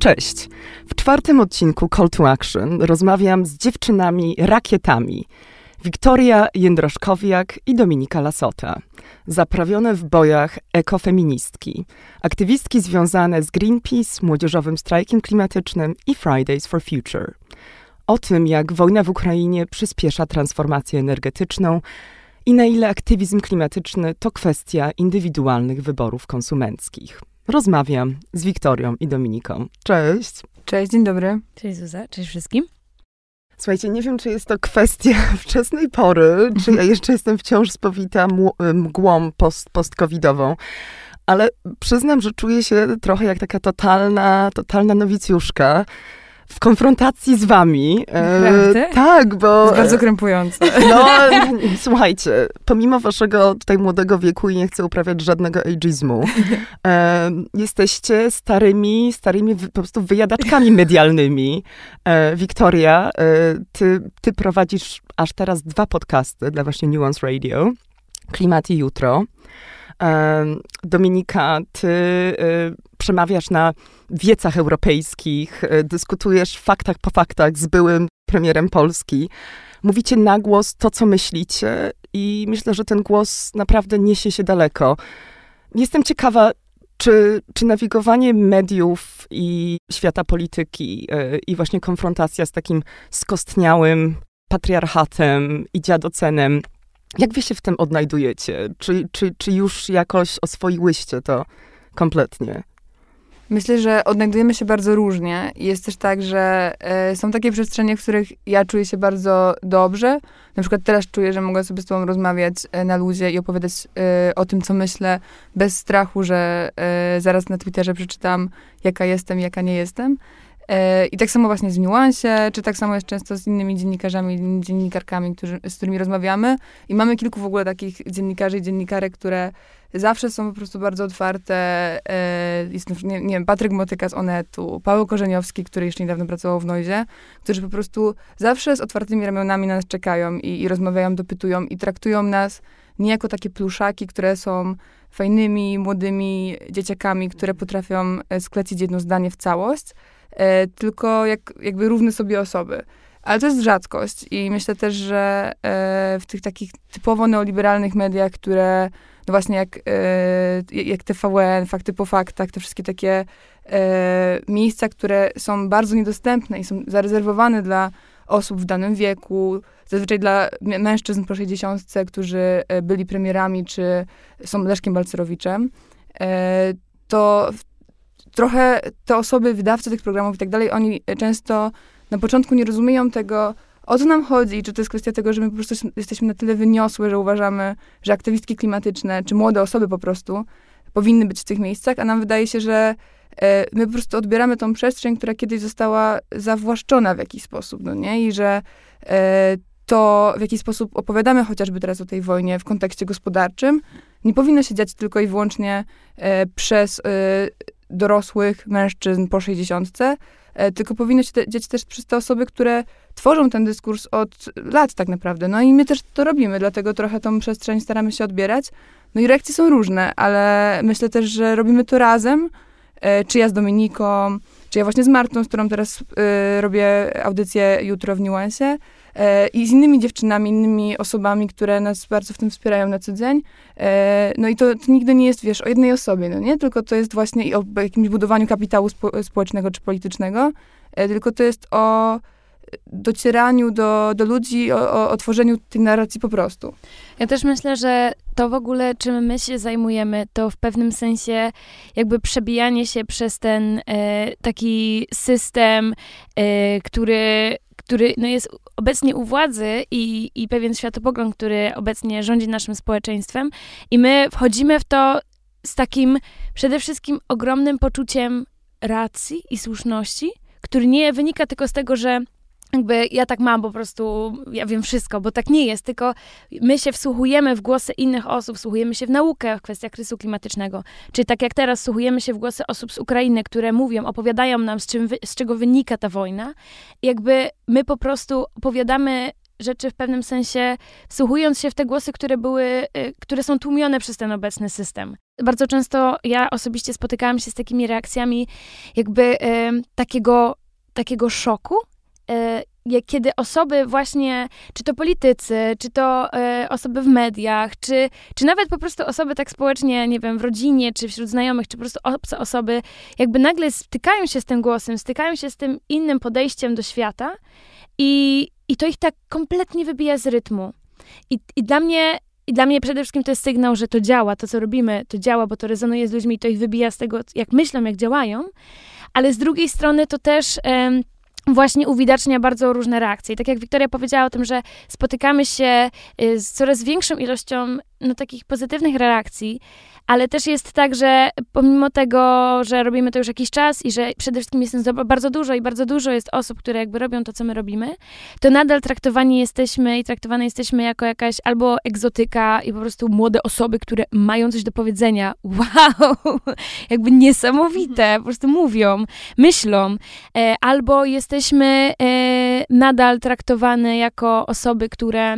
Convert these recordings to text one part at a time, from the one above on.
Cześć! W czwartym odcinku Call to Action rozmawiam z dziewczynami rakietami. Wiktoria Jędroszkowiak i Dominika Lasota. Zaprawione w bojach ekofeministki. Aktywistki związane z Greenpeace, Młodzieżowym Strajkiem Klimatycznym i Fridays for Future. O tym, jak wojna w Ukrainie przyspiesza transformację energetyczną i na ile aktywizm klimatyczny to kwestia indywidualnych wyborów konsumenckich. Rozmawiam z Wiktorią i Dominiką. Cześć. Cześć, dzień dobry. Cześć Zuza, cześć wszystkim. Słuchajcie, nie wiem, czy jest to kwestia wczesnej pory, czy ja jeszcze jestem wciąż spowita mgłą post, post-covidową, ale przyznam, że czuję się trochę jak taka totalna, totalna nowicjuszka w konfrontacji z wami. E, tak, bo... To jest bardzo krępujące. No, słuchajcie, pomimo waszego tutaj młodego wieku i nie chcę uprawiać żadnego ageizmu, e, jesteście starymi, starymi po prostu wyjadaczkami medialnymi. E, Wiktoria, e, ty, ty prowadzisz aż teraz dwa podcasty dla właśnie Nuance Radio. Klimat i Jutro. Dominika, ty y, przemawiasz na wiecach europejskich, y, dyskutujesz faktach po faktach z byłym premierem Polski. Mówicie na głos to, co myślicie, i myślę, że ten głos naprawdę niesie się daleko. Jestem ciekawa, czy, czy nawigowanie mediów i świata polityki y, i właśnie konfrontacja z takim skostniałym patriarchatem i dziadocenem jak wy się w tym odnajdujecie? Czy, czy, czy już jakoś oswoiłyście to kompletnie? Myślę, że odnajdujemy się bardzo różnie. Jest też tak, że e, są takie przestrzenie, w których ja czuję się bardzo dobrze. Na przykład teraz czuję, że mogę sobie z tobą rozmawiać e, na luzie i opowiadać e, o tym, co myślę, bez strachu, że zaraz na Twitterze przeczytam, jaka jestem, jaka nie jestem. E, I tak samo właśnie z Niuansie, czy tak samo jest często z innymi dziennikarzami, dziennikarkami, którzy, z którymi rozmawiamy. I mamy kilku w ogóle takich dziennikarzy i dziennikarek, które zawsze są po prostu bardzo otwarte. E, jest, nie, nie wiem, Patryk Motyka z Onetu, Paweł Korzeniowski, który jeszcze niedawno pracował w Noizie, którzy po prostu zawsze z otwartymi ramionami na nas czekają i, i rozmawiają, dopytują i traktują nas nie jako takie pluszaki, które są fajnymi, młodymi dzieciakami, które potrafią e, sklecić jedno zdanie w całość, tylko jak, jakby równe sobie osoby. Ale to jest rzadkość i myślę też, że e, w tych takich typowo neoliberalnych mediach, które no właśnie jak, e, jak TVN, Fakty po faktach, te wszystkie takie miejsca, które są bardzo niedostępne i są zarezerwowane dla osób w danym wieku, zazwyczaj dla mężczyzn po 60, którzy byli premierami, czy są Leszkiem Balcerowiczem, to trochę te osoby, wydawcy tych programów i tak dalej, oni często na początku nie rozumieją tego, o co nam chodzi, czy to jest kwestia tego, że my po prostu jesteśmy na tyle wyniosłe, że uważamy, że aktywistki klimatyczne, czy młode osoby po prostu powinny być w tych miejscach, a nam wydaje się, że e, my po prostu odbieramy tą przestrzeń, która kiedyś została zawłaszczona w jakiś sposób, no nie? I że e, to, w jaki sposób opowiadamy chociażby teraz o tej wojnie w kontekście gospodarczym, nie powinno się dziać tylko i wyłącznie e, przez dorosłych mężczyzn po 60, e, tylko powinno się dziać też przez te osoby, które tworzą ten dyskurs od lat tak naprawdę. No i my też to robimy, dlatego trochę tą przestrzeń staramy się odbierać. No i reakcje są różne, ale myślę też, że robimy to razem, e, czy ja z Dominiką, czy ja właśnie z Martą, z którą teraz y, robię audycję jutro w Niuansie, E, i z innymi dziewczynami, innymi osobami, które nas bardzo w tym wspierają na co dzień. E, no i to, to nigdy nie jest, wiesz, o jednej osobie, no nie? Tylko to jest właśnie i o jakimś budowaniu kapitału spo, społecznego czy politycznego, e, tylko to jest o docieraniu do, do ludzi, o, o, tworzeniu tej narracji po prostu. Ja też myślę, że to w ogóle, czym my się zajmujemy, to w pewnym sensie jakby przebijanie się przez ten e, taki system, e, który który no, jest obecnie u władzy i, i pewien światopogląd, który obecnie rządzi naszym społeczeństwem. I my wchodzimy w to z takim przede wszystkim ogromnym poczuciem racji i słuszności, który nie wynika tylko z tego, że jakby ja tak mam po prostu, ja wiem wszystko, bo tak nie jest, tylko my się wsłuchujemy w głosy innych osób, wsłuchujemy się w naukę w kwestiach kryzysu klimatycznego. Czyli tak jak teraz wsłuchujemy się w głosy osób z Ukrainy, które mówią, opowiadają nam, z, czym, z czego wynika ta wojna. Jakby my po prostu opowiadamy rzeczy w pewnym sensie, wsłuchując się w te głosy, które były, y, które są tłumione przez ten obecny system. Bardzo często ja osobiście spotykałam się z takimi reakcjami jakby y, takiego, takiego szoku, kiedy osoby właśnie, czy to politycy, czy to y, osoby w mediach, czy, czy nawet po prostu osoby tak społecznie, nie wiem, w rodzinie, czy wśród znajomych, czy po prostu obce osoby, jakby nagle stykają się z tym głosem, stykają się z tym innym podejściem do świata i, i to ich tak kompletnie wybija z rytmu. I, i dla mnie i dla mnie przede wszystkim to jest sygnał, że to działa, to co robimy, to działa, bo to rezonuje z ludźmi, to ich wybija z tego, jak myślą, jak działają. Ale z drugiej strony to też właśnie uwidacznia bardzo różne reakcje. I tak jak Wiktoria powiedziała o tym, że spotykamy się y, z coraz większą ilością no, takich pozytywnych reakcji, ale też jest tak, że pomimo tego, że robimy to już jakiś czas i że przede wszystkim jest bardzo dużo i bardzo dużo jest osób, które jakby robią to, co my robimy, to nadal traktowani jesteśmy i traktowane jesteśmy jako jakaś albo egzotyka i po prostu młode osoby, które mają coś do powiedzenia. Wow! jakby niesamowite. Po prostu mówią, myślą. E, albo jesteśmy e, nadal traktowane jako osoby, które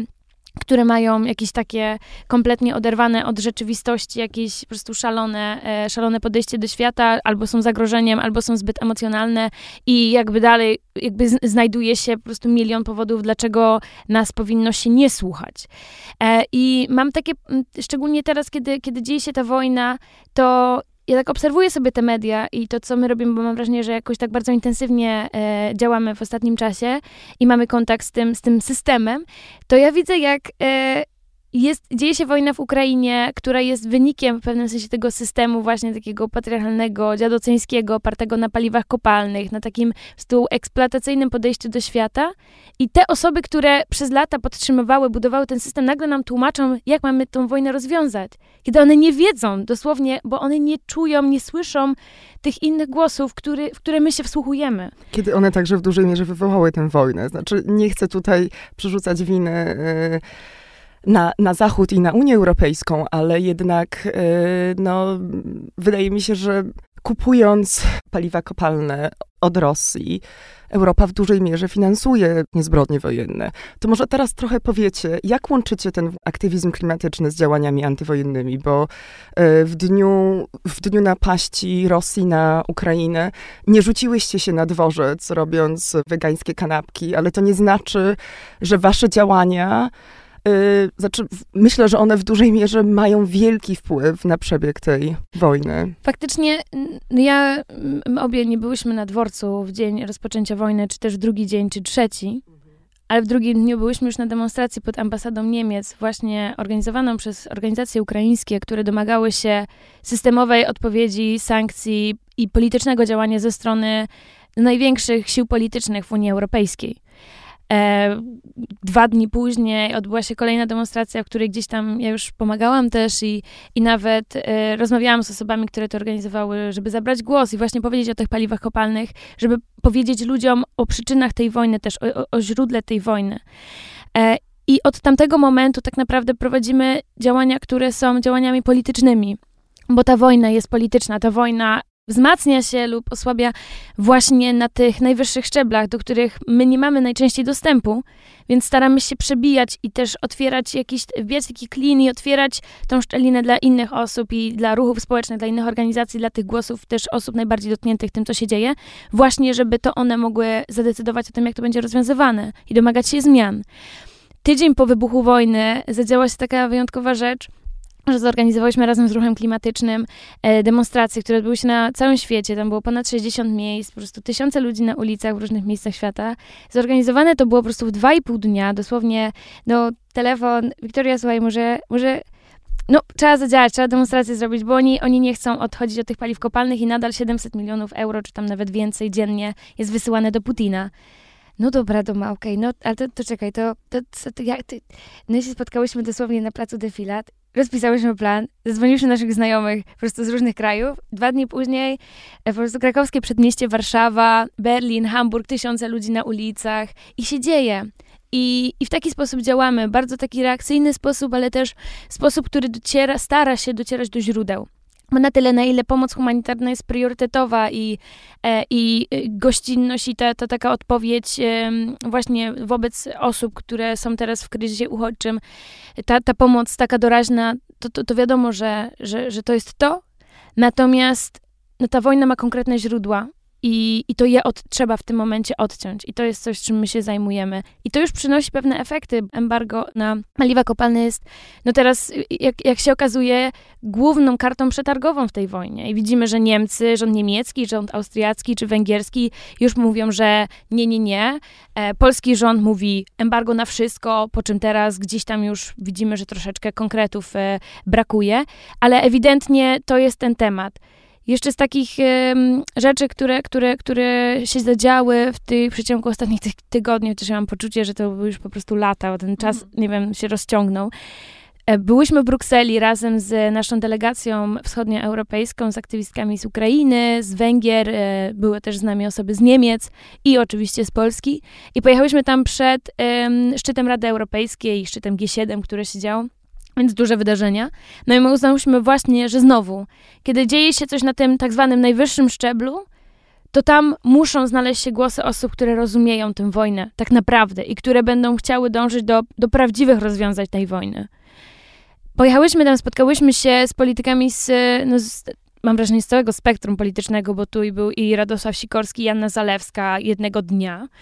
które mają jakieś takie kompletnie oderwane od rzeczywistości, jakieś po prostu szalone, e, szalone podejście do świata, albo są zagrożeniem, albo są zbyt emocjonalne i jakby dalej, jakby znajduje się po prostu milion powodów, dlaczego nas powinno się nie słuchać. E, I mam takie, szczególnie teraz, kiedy, kiedy dzieje się ta wojna, to ja tak obserwuję sobie te media i to, co my robimy, bo mam wrażenie, że jakoś tak bardzo intensywnie e, działamy w ostatnim czasie i mamy kontakt z tym, z tym systemem, to ja widzę, jak e, jest, dzieje się wojna w Ukrainie, która jest wynikiem w pewnym sensie tego systemu właśnie takiego patriarchalnego, dziadoceńskiego, opartego na paliwach kopalnych, na takim stu eksploatacyjnym podejściu do świata. I te osoby, które przez lata podtrzymywały, budowały ten system, nagle nam tłumaczą, jak mamy tą wojnę rozwiązać. Kiedy one nie wiedzą dosłownie, bo one nie czują, nie słyszą tych innych głosów, który, w które my się wsłuchujemy. Kiedy one także w dużej mierze wywołały tę wojnę. Znaczy, nie chcę tutaj przerzucać winy. Yy na, na Zachód i na Unię Europejską, ale jednak e, no, wydaje mi się, że kupując paliwa kopalne od Rosji, Europa w dużej mierze finansuje niezbrodnie wojenne. To może teraz trochę powiecie, jak łączycie ten aktywizm klimatyczny z działaniami antywojennymi, bo e, w dniu, w dniu napaści Rosji na Ukrainę nie rzuciłyście się na dworzec robiąc wegańskie kanapki, ale to nie znaczy, że wasze działania znaczy, myślę, że one w dużej mierze mają wielki wpływ na przebieg tej wojny. Faktycznie, ja, obie nie byłyśmy na dworcu w dzień rozpoczęcia wojny, czy też drugi dzień, czy trzeci, ale w drugim dniu byłyśmy już na demonstracji pod ambasadą Niemiec, właśnie organizowaną przez organizacje ukraińskie, które domagały się systemowej odpowiedzi, sankcji i politycznego działania ze strony największych sił politycznych w Unii Europejskiej. E, dwa dni później odbyła się kolejna demonstracja, w której gdzieś tam ja już pomagałam też i, i nawet e, rozmawiałam z osobami, które to organizowały, żeby zabrać głos i właśnie powiedzieć o tych paliwach kopalnych, żeby powiedzieć ludziom o przyczynach tej wojny, też o, o, o źródle tej wojny. E, I od tamtego momentu tak naprawdę prowadzimy działania, które są działaniami politycznymi bo ta wojna jest polityczna, ta wojna wzmacnia się lub osłabia właśnie na tych najwyższych szczeblach, do których my nie mamy najczęściej dostępu, więc staramy się przebijać i też otwierać jakiś, wbijać taki klin i otwierać tą szczelinę dla innych osób i dla ruchów społecznych, dla innych organizacji, dla tych głosów też osób najbardziej dotkniętych tym, co się dzieje, właśnie żeby to one mogły zadecydować o tym, jak to będzie rozwiązywane i domagać się zmian. Tydzień po wybuchu wojny zadziała się taka wyjątkowa rzecz, że zorganizowaliśmy razem z ruchem klimatycznym e, demonstracje, które odbyły się na całym świecie. Tam było ponad 60 miejsc, po prostu tysiące ludzi na ulicach w różnych miejscach świata. Zorganizowane to było po prostu w dwa i pół dnia, dosłownie, no, telefon, Wiktoria, słuchaj, może, może no, trzeba zadziałać, trzeba demonstrację zrobić, bo oni, oni nie chcą odchodzić od tych paliw kopalnych i nadal 700 milionów euro, czy tam nawet więcej dziennie jest wysyłane do Putina. No dobra, doma, okej, okay, no ale to, to czekaj, to, to, to, to jak ty... No i się spotkałyśmy dosłownie na placu Defilat rozpisałyśmy plan, zadzwoniliśmy naszych znajomych po prostu z różnych krajów. Dwa dni później e, po prostu krakowskie przedmieście, Warszawa, Berlin, Hamburg, tysiące ludzi na ulicach i się dzieje. I, I w taki sposób działamy, bardzo taki reakcyjny sposób, ale też sposób, który dociera, stara się docierać do źródeł. Na tyle, na ile pomoc humanitarna jest priorytetowa i, e, i gościnność i ta, ta taka odpowiedź właśnie wobec osób, które są teraz w kryzysie uchodźczym, ta, ta pomoc taka doraźna, to, to, to wiadomo, że, że, że to jest to. Natomiast no, ta wojna ma konkretne źródła i, I to je od, trzeba w tym momencie odciąć. I to jest coś, czym my się zajmujemy. I to już przynosi pewne efekty. Embargo na paliwa kopalne jest, no teraz, jak, jak się okazuje, główną kartą przetargową w tej wojnie. I widzimy, że Niemcy, rząd niemiecki, rząd austriacki czy węgierski już mówią, że nie, nie, nie. E, polski rząd mówi embargo na wszystko, po czym teraz gdzieś tam już widzimy, że troszeczkę konkretów e, brakuje. Ale ewidentnie to jest ten temat. Jeszcze z takich um, rzeczy, które, które, które się zadziały w tej przeciągu ostatnich tych tygodni, chociaż ja mam poczucie, że to były już po prostu lata, ten czas, mm. nie wiem, się rozciągnął. E, byłyśmy w Brukseli razem z naszą delegacją wschodnioeuropejską, z aktywistkami z Ukrainy, z Węgier, e, były też z nami osoby z Niemiec i oczywiście z Polski. I pojechałyśmy tam przed um, szczytem Rady Europejskiej, szczytem G7, które się działo więc duże wydarzenia. No i my uznałyśmy właśnie, że znowu, kiedy dzieje się coś na tym tak zwanym najwyższym szczeblu, to tam muszą znaleźć się głosy osób, które rozumieją tę wojnę tak naprawdę i które będą chciały dążyć do, do prawdziwych rozwiązań tej wojny. Pojechałyśmy tam, spotkałyśmy się z politykami z, no, z mam wrażenie, z całego spektrum politycznego, bo tu i był i Radosław Sikorski, i Janna Zalewska jednego dnia.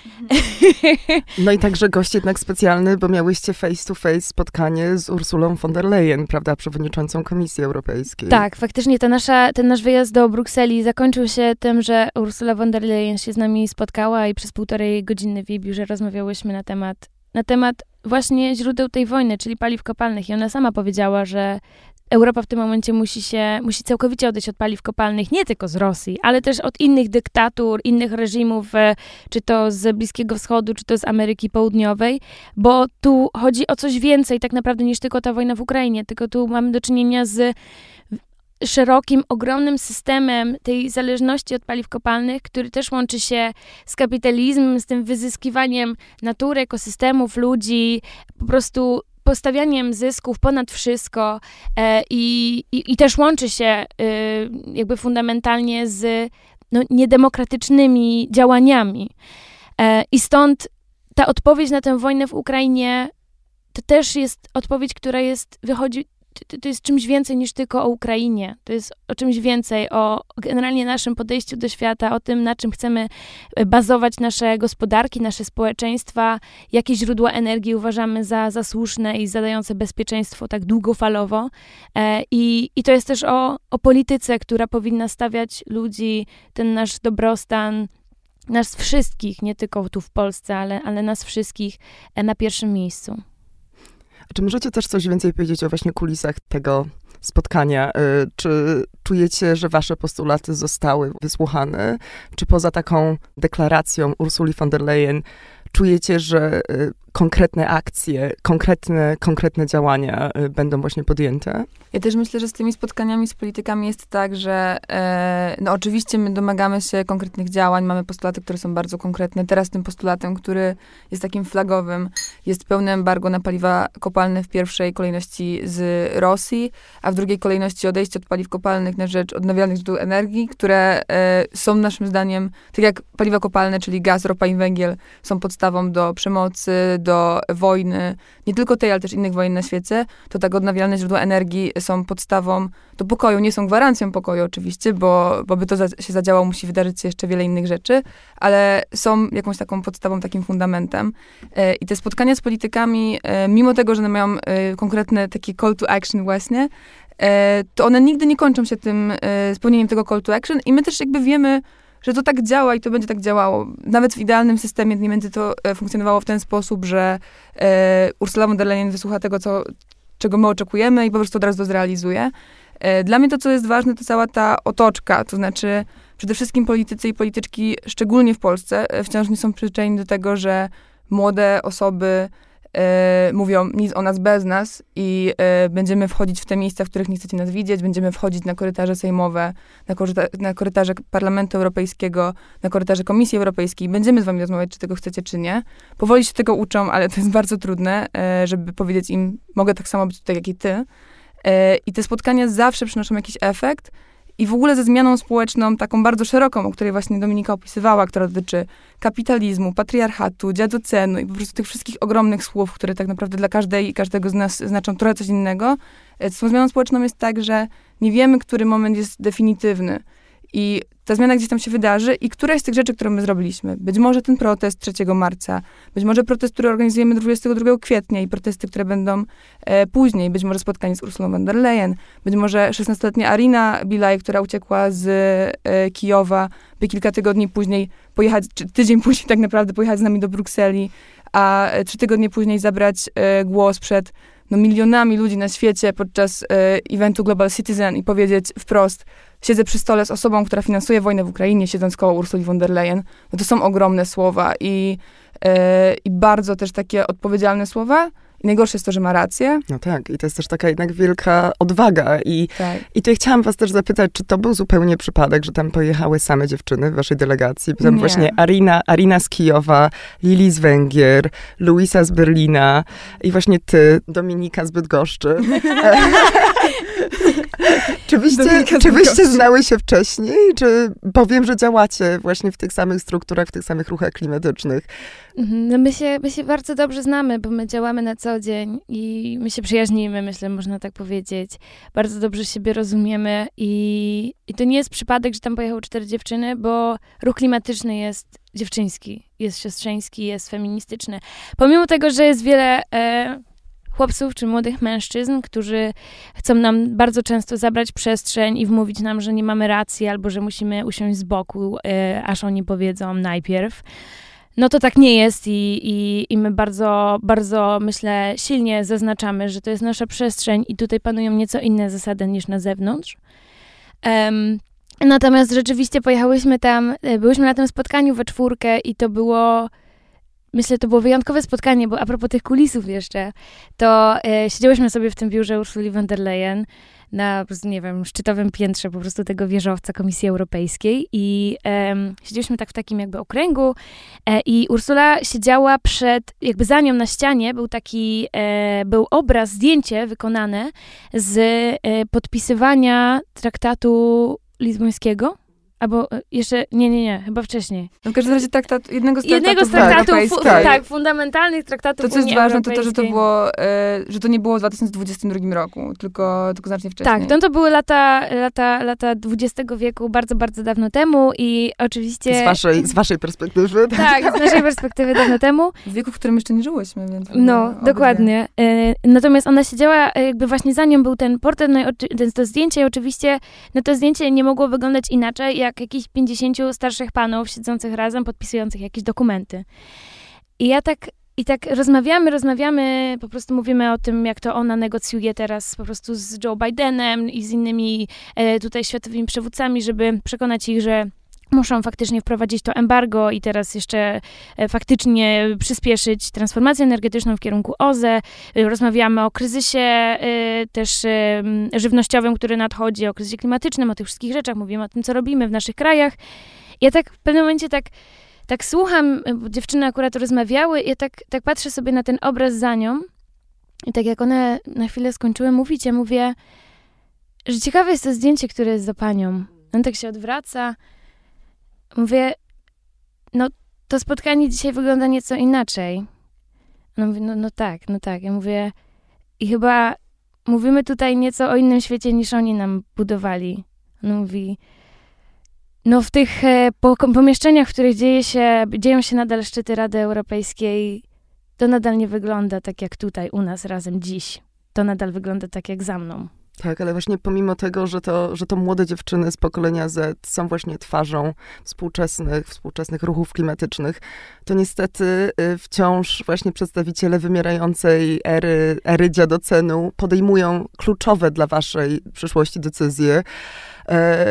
No i także gość jednak specjalny, bo miałyście face to face spotkanie z Ursulą von der Leyen, prawda, przewodniczącą Komisji Europejskiej. Tak, faktycznie ta nasza, ten nasz wyjazd do Brukseli zakończył się tym, że Ursula von der Leyen się z nami spotkała i przez półtorej godziny w jej biurze rozmawiałyśmy na temat na temat właśnie źródeł tej wojny, czyli paliw kopalnych. I ona sama powiedziała, że Europa w tym momencie musi się, musi całkowicie odejść od paliw kopalnych, nie tylko z Rosji, ale też od innych dyktatur, innych reżimów, e, czy to z Bliskiego Wschodu, czy to z Ameryki Południowej, bo tu chodzi o coś więcej tak naprawdę niż tylko ta wojna w Ukrainie, tylko tu mamy do czynienia z szerokim, ogromnym systemem tej zależności od paliw kopalnych, który też łączy się z kapitalizmem, z tym wyzyskiwaniem natury, ekosystemów, ludzi, po prostu postawianiem zysków ponad wszystko e, i, i, i, też łączy się e, jakby fundamentalnie z no, niedemokratycznymi działaniami. E, I stąd ta odpowiedź na tę wojnę w Ukrainie to też jest odpowiedź, która jest, wychodzi to jest czymś więcej niż tylko o Ukrainie. To jest o czymś więcej, o generalnie naszym podejściu do świata, o tym, na czym chcemy e, bazować nasze gospodarki, nasze społeczeństwa, jakie źródła energii uważamy za, za słuszne i zadające bezpieczeństwo tak długofalowo. E, I, i to jest też o, o polityce, która powinna stawiać ludzi, ten nasz dobrostan, nas wszystkich, nie tylko tu w Polsce, ale, ale nas wszystkich e, na pierwszym miejscu. Czy możecie też coś więcej powiedzieć o właśnie kulisach tego spotkania? Y, czy czujecie, że wasze postulaty zostały wysłuchane? Czy poza taką deklaracją Ursuli von der Leyen czujecie, że y, konkretne akcje, konkretne, konkretne działania y, będą właśnie podjęte? Ja też myślę, że z tymi spotkaniami z politykami jest tak, że e, no oczywiście my domagamy się konkretnych działań, mamy postulaty, które są bardzo konkretne. Teraz tym postulatem, który jest takim flagowym, jest pełne embargo na paliwa kopalne w pierwszej kolejności z Rosji, a w drugiej kolejności odejście od paliw kopalnych na rzecz odnawialnych źródeł energii, które e, są naszym zdaniem, tak jak paliwa kopalne, czyli gaz, ropa i węgiel, są podstawą do przemocy, do wojny, nie tylko tej, ale też innych wojen na świecie, to tak odnawialne źródła energii są podstawą do pokoju. Nie są gwarancją pokoju oczywiście, bo, bo by to za, się zadziałało, musi wydarzyć się jeszcze wiele innych rzeczy, ale są jakąś taką podstawą, takim fundamentem. E, I te spotkania z politykami, e, mimo tego, że one mają e, konkretne takie call to action właśnie, e, to one nigdy nie kończą się tym e, spełnieniem tego call to action i my też jakby wiemy, że to tak działa i to będzie tak działało. Nawet w idealnym systemie nie będzie to e, funkcjonowało w ten sposób, że e, Ursula von der Leyen wysłucha tego, co, czego my oczekujemy i po prostu od razu to zrealizuje. E, dla mnie to, co jest ważne, to cała ta otoczka, to znaczy przede wszystkim politycy i polityczki, szczególnie w Polsce, e, wciąż nie są przyzwyczajeni do tego, że młode osoby e, mówią nic o nas bez nas i e, będziemy wchodzić w te miejsca, w których nie chcecie nas widzieć, będziemy wchodzić na korytarze sejmowe, na, koryta na korytarze Parlamentu Europejskiego, na korytarze Komisji Europejskiej, będziemy z wami rozmawiać, czy tego chcecie, czy nie. Powoli się tego uczą, ale to jest bardzo trudne, e, żeby powiedzieć im, mogę tak samo być tutaj, jak i ty. I te spotkania zawsze przynoszą jakiś efekt. I w ogóle ze zmianą społeczną, taką bardzo szeroką, o której właśnie Dominika opisywała, która dotyczy kapitalizmu, patriarchatu, dziadocenu i po prostu tych wszystkich ogromnych słów, które tak naprawdę dla każdej i każdego z nas znaczą trochę coś innego. E, z tą zmianą społeczną jest tak, że nie wiemy, który moment jest definitywny. I ta zmiana gdzieś tam się wydarzy i któraś z tych rzeczy, które my zrobiliśmy, być może ten protest 3 marca, być może protest, który organizujemy 22 kwietnia i protesty, które będą e, później, być może spotkanie z Ursulą von der Leyen, być może 16-letnia Arina Bilaj, która uciekła z e, Kijowa, by kilka tygodni później pojechać, czy tydzień później tak naprawdę pojechać z nami do Brukseli, a e, trzy tygodnie później zabrać e, głos przed no, milionami ludzi na świecie podczas e, eventu Global Citizen i powiedzieć wprost, siedzę przy stole z osobą, która finansuje wojnę w Ukrainie, siedząc koło Ursuli von der Leyen, no to są ogromne słowa i, e, i bardzo też takie odpowiedzialne słowa. I najgorsze jest to, że ma rację. No tak, i to jest też taka jednak wielka odwaga. I, Tak. i tutaj chciałam was też zapytać, czy to był zupełnie przypadek, że tam pojechały same dziewczyny w waszej delegacji? Bo Tam Nie. właśnie Arina, Arina z Kijowa, Lili z Węgier, Luisa z Berlina i właśnie ty, Dominika z Bydgoszczy. czy wyście, czy wyście znały się wcześniej? Czy powiem, że działacie właśnie w tych samych strukturach, w tych samych ruchach klimatycznych? Mhm, No my się, my się bardzo dobrze znamy, bo my działamy na co dzień i my się przyjaźnimy, myślę, można tak powiedzieć. Bardzo dobrze siebie rozumiemy i, i to nie jest przypadek, że tam pojechały cztery dziewczyny, bo ruch klimatyczny jest dziewczyński, jest siostrzeński, jest feministyczny. Pomimo tego, że jest wiele e, chłopców czy młodych mężczyzn, którzy chcą nam bardzo często zabrać przestrzeń i wmówić nam, że nie mamy racji albo że musimy usiąść z boku, e, aż oni powiedzą najpierw. No to tak nie jest i, i, i my bardzo, bardzo, myślę, silnie zaznaczamy, że to jest nasza przestrzeń i tutaj panują nieco inne zasady niż na zewnątrz. Em, natomiast rzeczywiście pojechałyśmy tam, e, byłyśmy na tym spotkaniu we czwórkę i to było, myślę, to było wyjątkowe spotkanie, bo a propos tych kulisów jeszcze, to e, siedziałyśmy sobie w tym biurze Ursuli von der Leyen na, nie wiem, szczytowym piętrze po prostu tego wieżowca Komisji Europejskiej i em, siedzieliśmy tak w takim jakby okręgu e, i Ursula siedziała przed, jakby za nią na ścianie był taki, e, był obraz, zdjęcie wykonane z e, podpisywania traktatu lizbońskiego, albo e, jeszcze, nie, nie, nie, chyba wcześniej. No w każdym razie traktat, jednego z Jednego z traktatów traktatów, fu- tak, fundamentalnych traktatów To, co jest Unii ważne, to to, że to było, e, że to nie było w 2022 roku, tylko, tylko znacznie wcześniej. Tak, no to były lata, lata, lata XX wieku, bardzo, bardzo dawno temu i oczywiście... Z waszej, z waszej perspektywy? Tak, z naszej perspektywy dawno temu. W wieku, w którym jeszcze nie żyłyśmy, więc... No, obydwie. dokładnie. E, Natomiast ona siedziała, e, jakby właśnie za nią był ten portret, no i oczy- ten- to zdjęcie i oczywiście, no to zdjęcie nie mogło wyglądać inaczej, jak jakichś 50 starszych panów siedzących razem, podpisujących jakieś dokumenty. I ja tak, i tak rozmawiamy, rozmawiamy, po prostu mówimy o tym, jak to ona negocjuje teraz po prostu z Joe Bidenem i z innymi e, tutaj światowymi przywódcami, żeby przekonać ich, że muszą faktycznie wprowadzić to embargo i teraz jeszcze e, faktycznie przyspieszyć transformację energetyczną w kierunku OZE. E, Rozmawiamy o kryzysie e, też żywnościowym, który nadchodzi, o kryzysie klimatycznym, o tych wszystkich rzeczach. Mówimy o tym, co robimy w naszych krajach. Ja tak w pewnym momencie tak, tak słucham, bo dziewczyny akurat rozmawiały ja tak, tak patrzę sobie na ten obraz za nią i tak jak one na chwilę skończyły mówić, ja mówię, że ciekawe jest to zdjęcie, które jest za panią. On tak się odwraca. Mówię, no to spotkanie dzisiaj wygląda nieco inaczej. Ona mówi, no, no tak, no tak. Ja mówię, i chyba mówimy tutaj nieco o innym świecie niż oni nam budowali. On mówi, no w tych e, po, pomieszczeniach, w których dzieje się, dzieją się nadal szczyty Rady Europejskiej, to nadal nie wygląda tak jak tutaj u nas razem dziś. To nadal wygląda tak jak za mną. Tak, ale właśnie pomimo tego, że to, że to młode dziewczyny z pokolenia Z są właśnie twarzą współczesnych, współczesnych ruchów klimatycznych, to niestety y, wciąż właśnie przedstawiciele wymierającej ery, ery dziadocenu podejmują kluczowe dla waszej przyszłości decyzje e,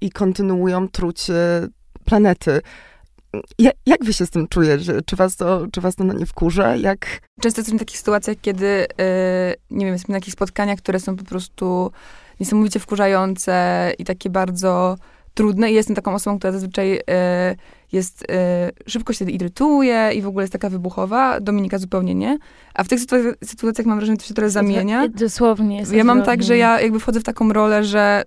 i kontynuują trucie planety. Ja, jak wy się z tym czujecie? Czy was to, czy was to nie wkurza? Jak, Często jesteśmy w takich sytuacjach, kiedy, e, nie wiem, jesteśmy na takich spotkaniach, które są po prostu niesamowicie wkurzające i takie bardzo trudne i jestem taką osobą, która zazwyczaj e, jest, e, szybko się irytuje i w ogóle jest taka wybuchowa. Dominika zupełnie nie. A w tych sytuacjach, sytuacjach mam wrażenie, że to się trochę zamienia. Dosłownie. Jest Ja mam tak, że ja jakby wchodzę w taką rolę, że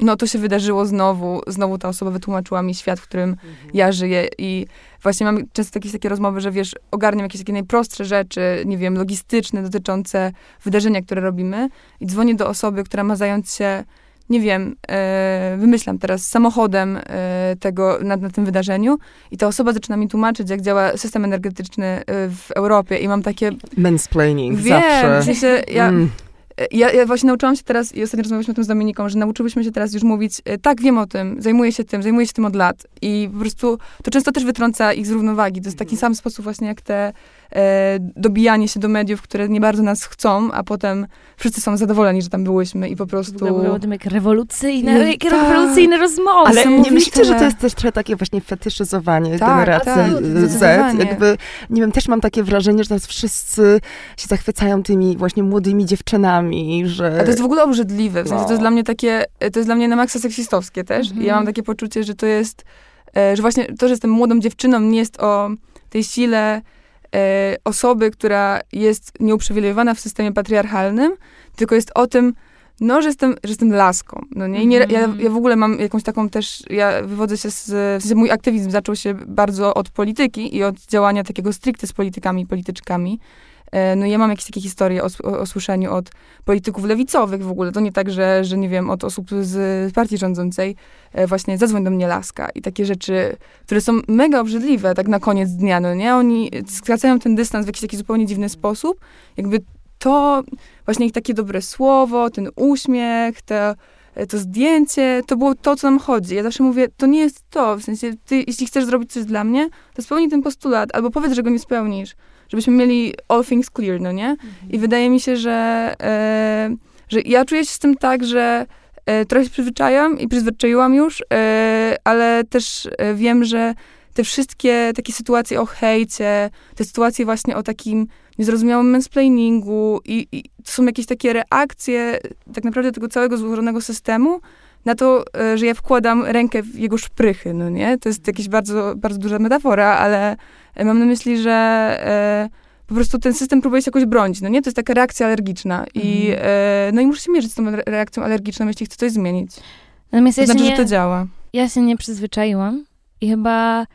no to się wydarzyło znowu, znowu ta osoba wytłumaczyła mi świat, w którym ja żyję i właśnie mam często jakieś takie rozmowy, że wiesz, ogarniam jakieś takie najprostsze rzeczy, nie wiem, logistyczne, dotyczące wydarzenia, które robimy i dzwonię do osoby, która ma zająć się nie wiem, e, wymyślam teraz, samochodem e, tego, na, na tym wydarzeniu i ta osoba zaczyna mi tłumaczyć, jak działa system energetyczny e, w Europie i mam takie, Mansplaining wiem, zawsze. w sensie ja, Mm. ja, ja właśnie nauczyłam się teraz, i ostatnio rozmawialiśmy o tym z Dominiką, że nauczyłyśmy się teraz już mówić, e, tak, wiem o tym, zajmuję się tym, zajmuję się tym od lat. I po prostu to często też wytrąca ich z równowagi. To jest taki sam sposób właśnie jak te dobijanie się do mediów, które nie bardzo nas chcą, a potem wszyscy są zadowoleni, że tam byłyśmy i po prostu... było o tym jak rewolucyjne, No, jak rewolucyjne rozmowy. Ale nie myślicie, że to jest też trochę takie właśnie fetyszyzowanie Tak, generacji tak, Z? Jakby, nie wiem, też mam takie wrażenie, że teraz wszyscy się zachwycają tymi właśnie młodymi dziewczynami, że... A to jest w ogóle obrzydliwe. W sensie to No. jest dla mnie takie, e, to jest dla mnie na maksa seksistowskie też. Mhm. I ja mam takie poczucie, że to jest, e, że właśnie to, że jestem młodą dziewczyną, nie jest o tej sile e, osoby, która jest nieuprzywilejowana w systemie patriarchalnym, tylko jest o tym, no, że jestem, że jestem laską. No nie? Nie, ja, Mhm. ja w ogóle mam jakąś taką też, ja wywodzę się z, w sensie mój aktywizm zaczął się bardzo od polityki i od działania takiego stricte z politykami i polityczkami. E, No ja mam jakieś takie historie o, o, słyszeniu od polityków lewicowych w ogóle. To nie tak, że, że nie wiem, od osób z partii rządzącej e, właśnie zadzwoń do mnie laska i takie rzeczy, które są mega obrzydliwe tak na koniec dnia, no nie? Oni skracają ten dystans w jakiś taki zupełnie dziwny sposób. Jakby to, właśnie ich takie dobre słowo, ten uśmiech, te, to zdjęcie, to było to, co nam chodzi. Ja zawsze mówię, to nie jest to, w sensie, ty, jeśli chcesz zrobić coś dla mnie, to spełnij ten postulat, albo powiedz, że go nie spełnisz, żebyśmy mieli all things clear, no nie? I wydaje mi się, że, e, że ja czuję się z tym tak, że e, trochę się przyzwyczajam i przyzwyczaiłam już, e, ale też e, wiem, że te wszystkie takie sytuacje o hejcie, te sytuacje właśnie o takim niezrozumiałym mansplainingu i, i to są jakieś takie reakcje tak naprawdę tego całego złożonego systemu na to, e, że ja wkładam rękę w jego szprychy, no nie? To jest jakaś bardzo, bardzo duża metafora, ale e, mam na myśli, że e, po prostu ten system próbuje się jakoś bronić, no nie? To jest taka reakcja alergiczna i, Mhm. e, no i muszę się mierzyć z tą re- reakcją alergiczną, jeśli chcę coś zmienić. Natomiast To ja, znaczy, się że nie, to działa. ja się nie przyzwyczaiłam i chyba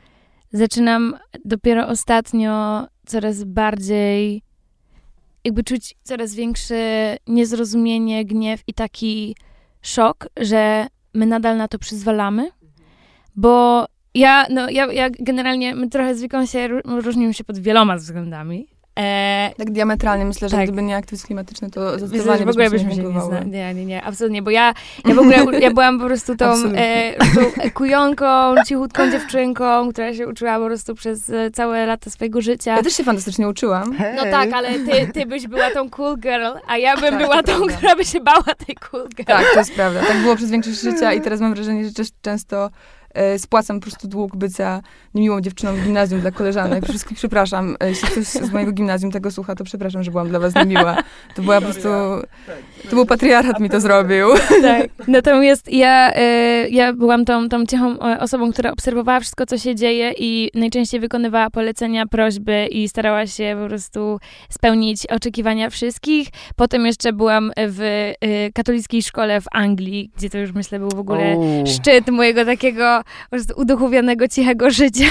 zaczynam dopiero ostatnio coraz bardziej jakby czuć coraz większe niezrozumienie, gniew i taki szok, że my nadal na to przyzwalamy, bo ja, no, ja, ja generalnie, my trochę z Wiką się ró- różnimy się pod wieloma względami. E, Tak diametralnie myślę, że Tak. gdyby nie aktywizm klimatyczny, to zdecydowanie w ogóle byśmy nie się nie znali. Nie, nie, nie, absolutnie, bo ja, ja w ogóle, ja byłam po prostu tą, e, tą kujonką, cichutką dziewczynką, która się uczyła po prostu przez e, całe lata swojego życia. Ja też się fantastycznie uczyłam. Hej. No tak, ale ty, ty byś była tą cool girl, a ja bym Tak, była tą, prawda. która by się bała tej cool girl. Tak, to jest prawda. Tak było przez większość życia i teraz mam wrażenie, że też często e, spłacam po prostu dług bycia niemiłą dziewczyną w gimnazjum dla koleżanek. Wszystkich przepraszam. E, Jeśli ktoś z mojego gimnazjum tego słucha, to przepraszam, że byłam dla was niemiła. To była po prostu... To był patriarchat mi to zrobił. Tak. Natomiast ja, e, ja byłam tą, tą cichą e, osobą, która obserwowała wszystko, co się dzieje i najczęściej wykonywała polecenia, prośby i starała się po prostu spełnić oczekiwania wszystkich. Potem jeszcze byłam w e, katolickiej szkole w Anglii, gdzie to już myślę był w ogóle szczyt mojego takiego po prostu uduchowionego, cichego życia.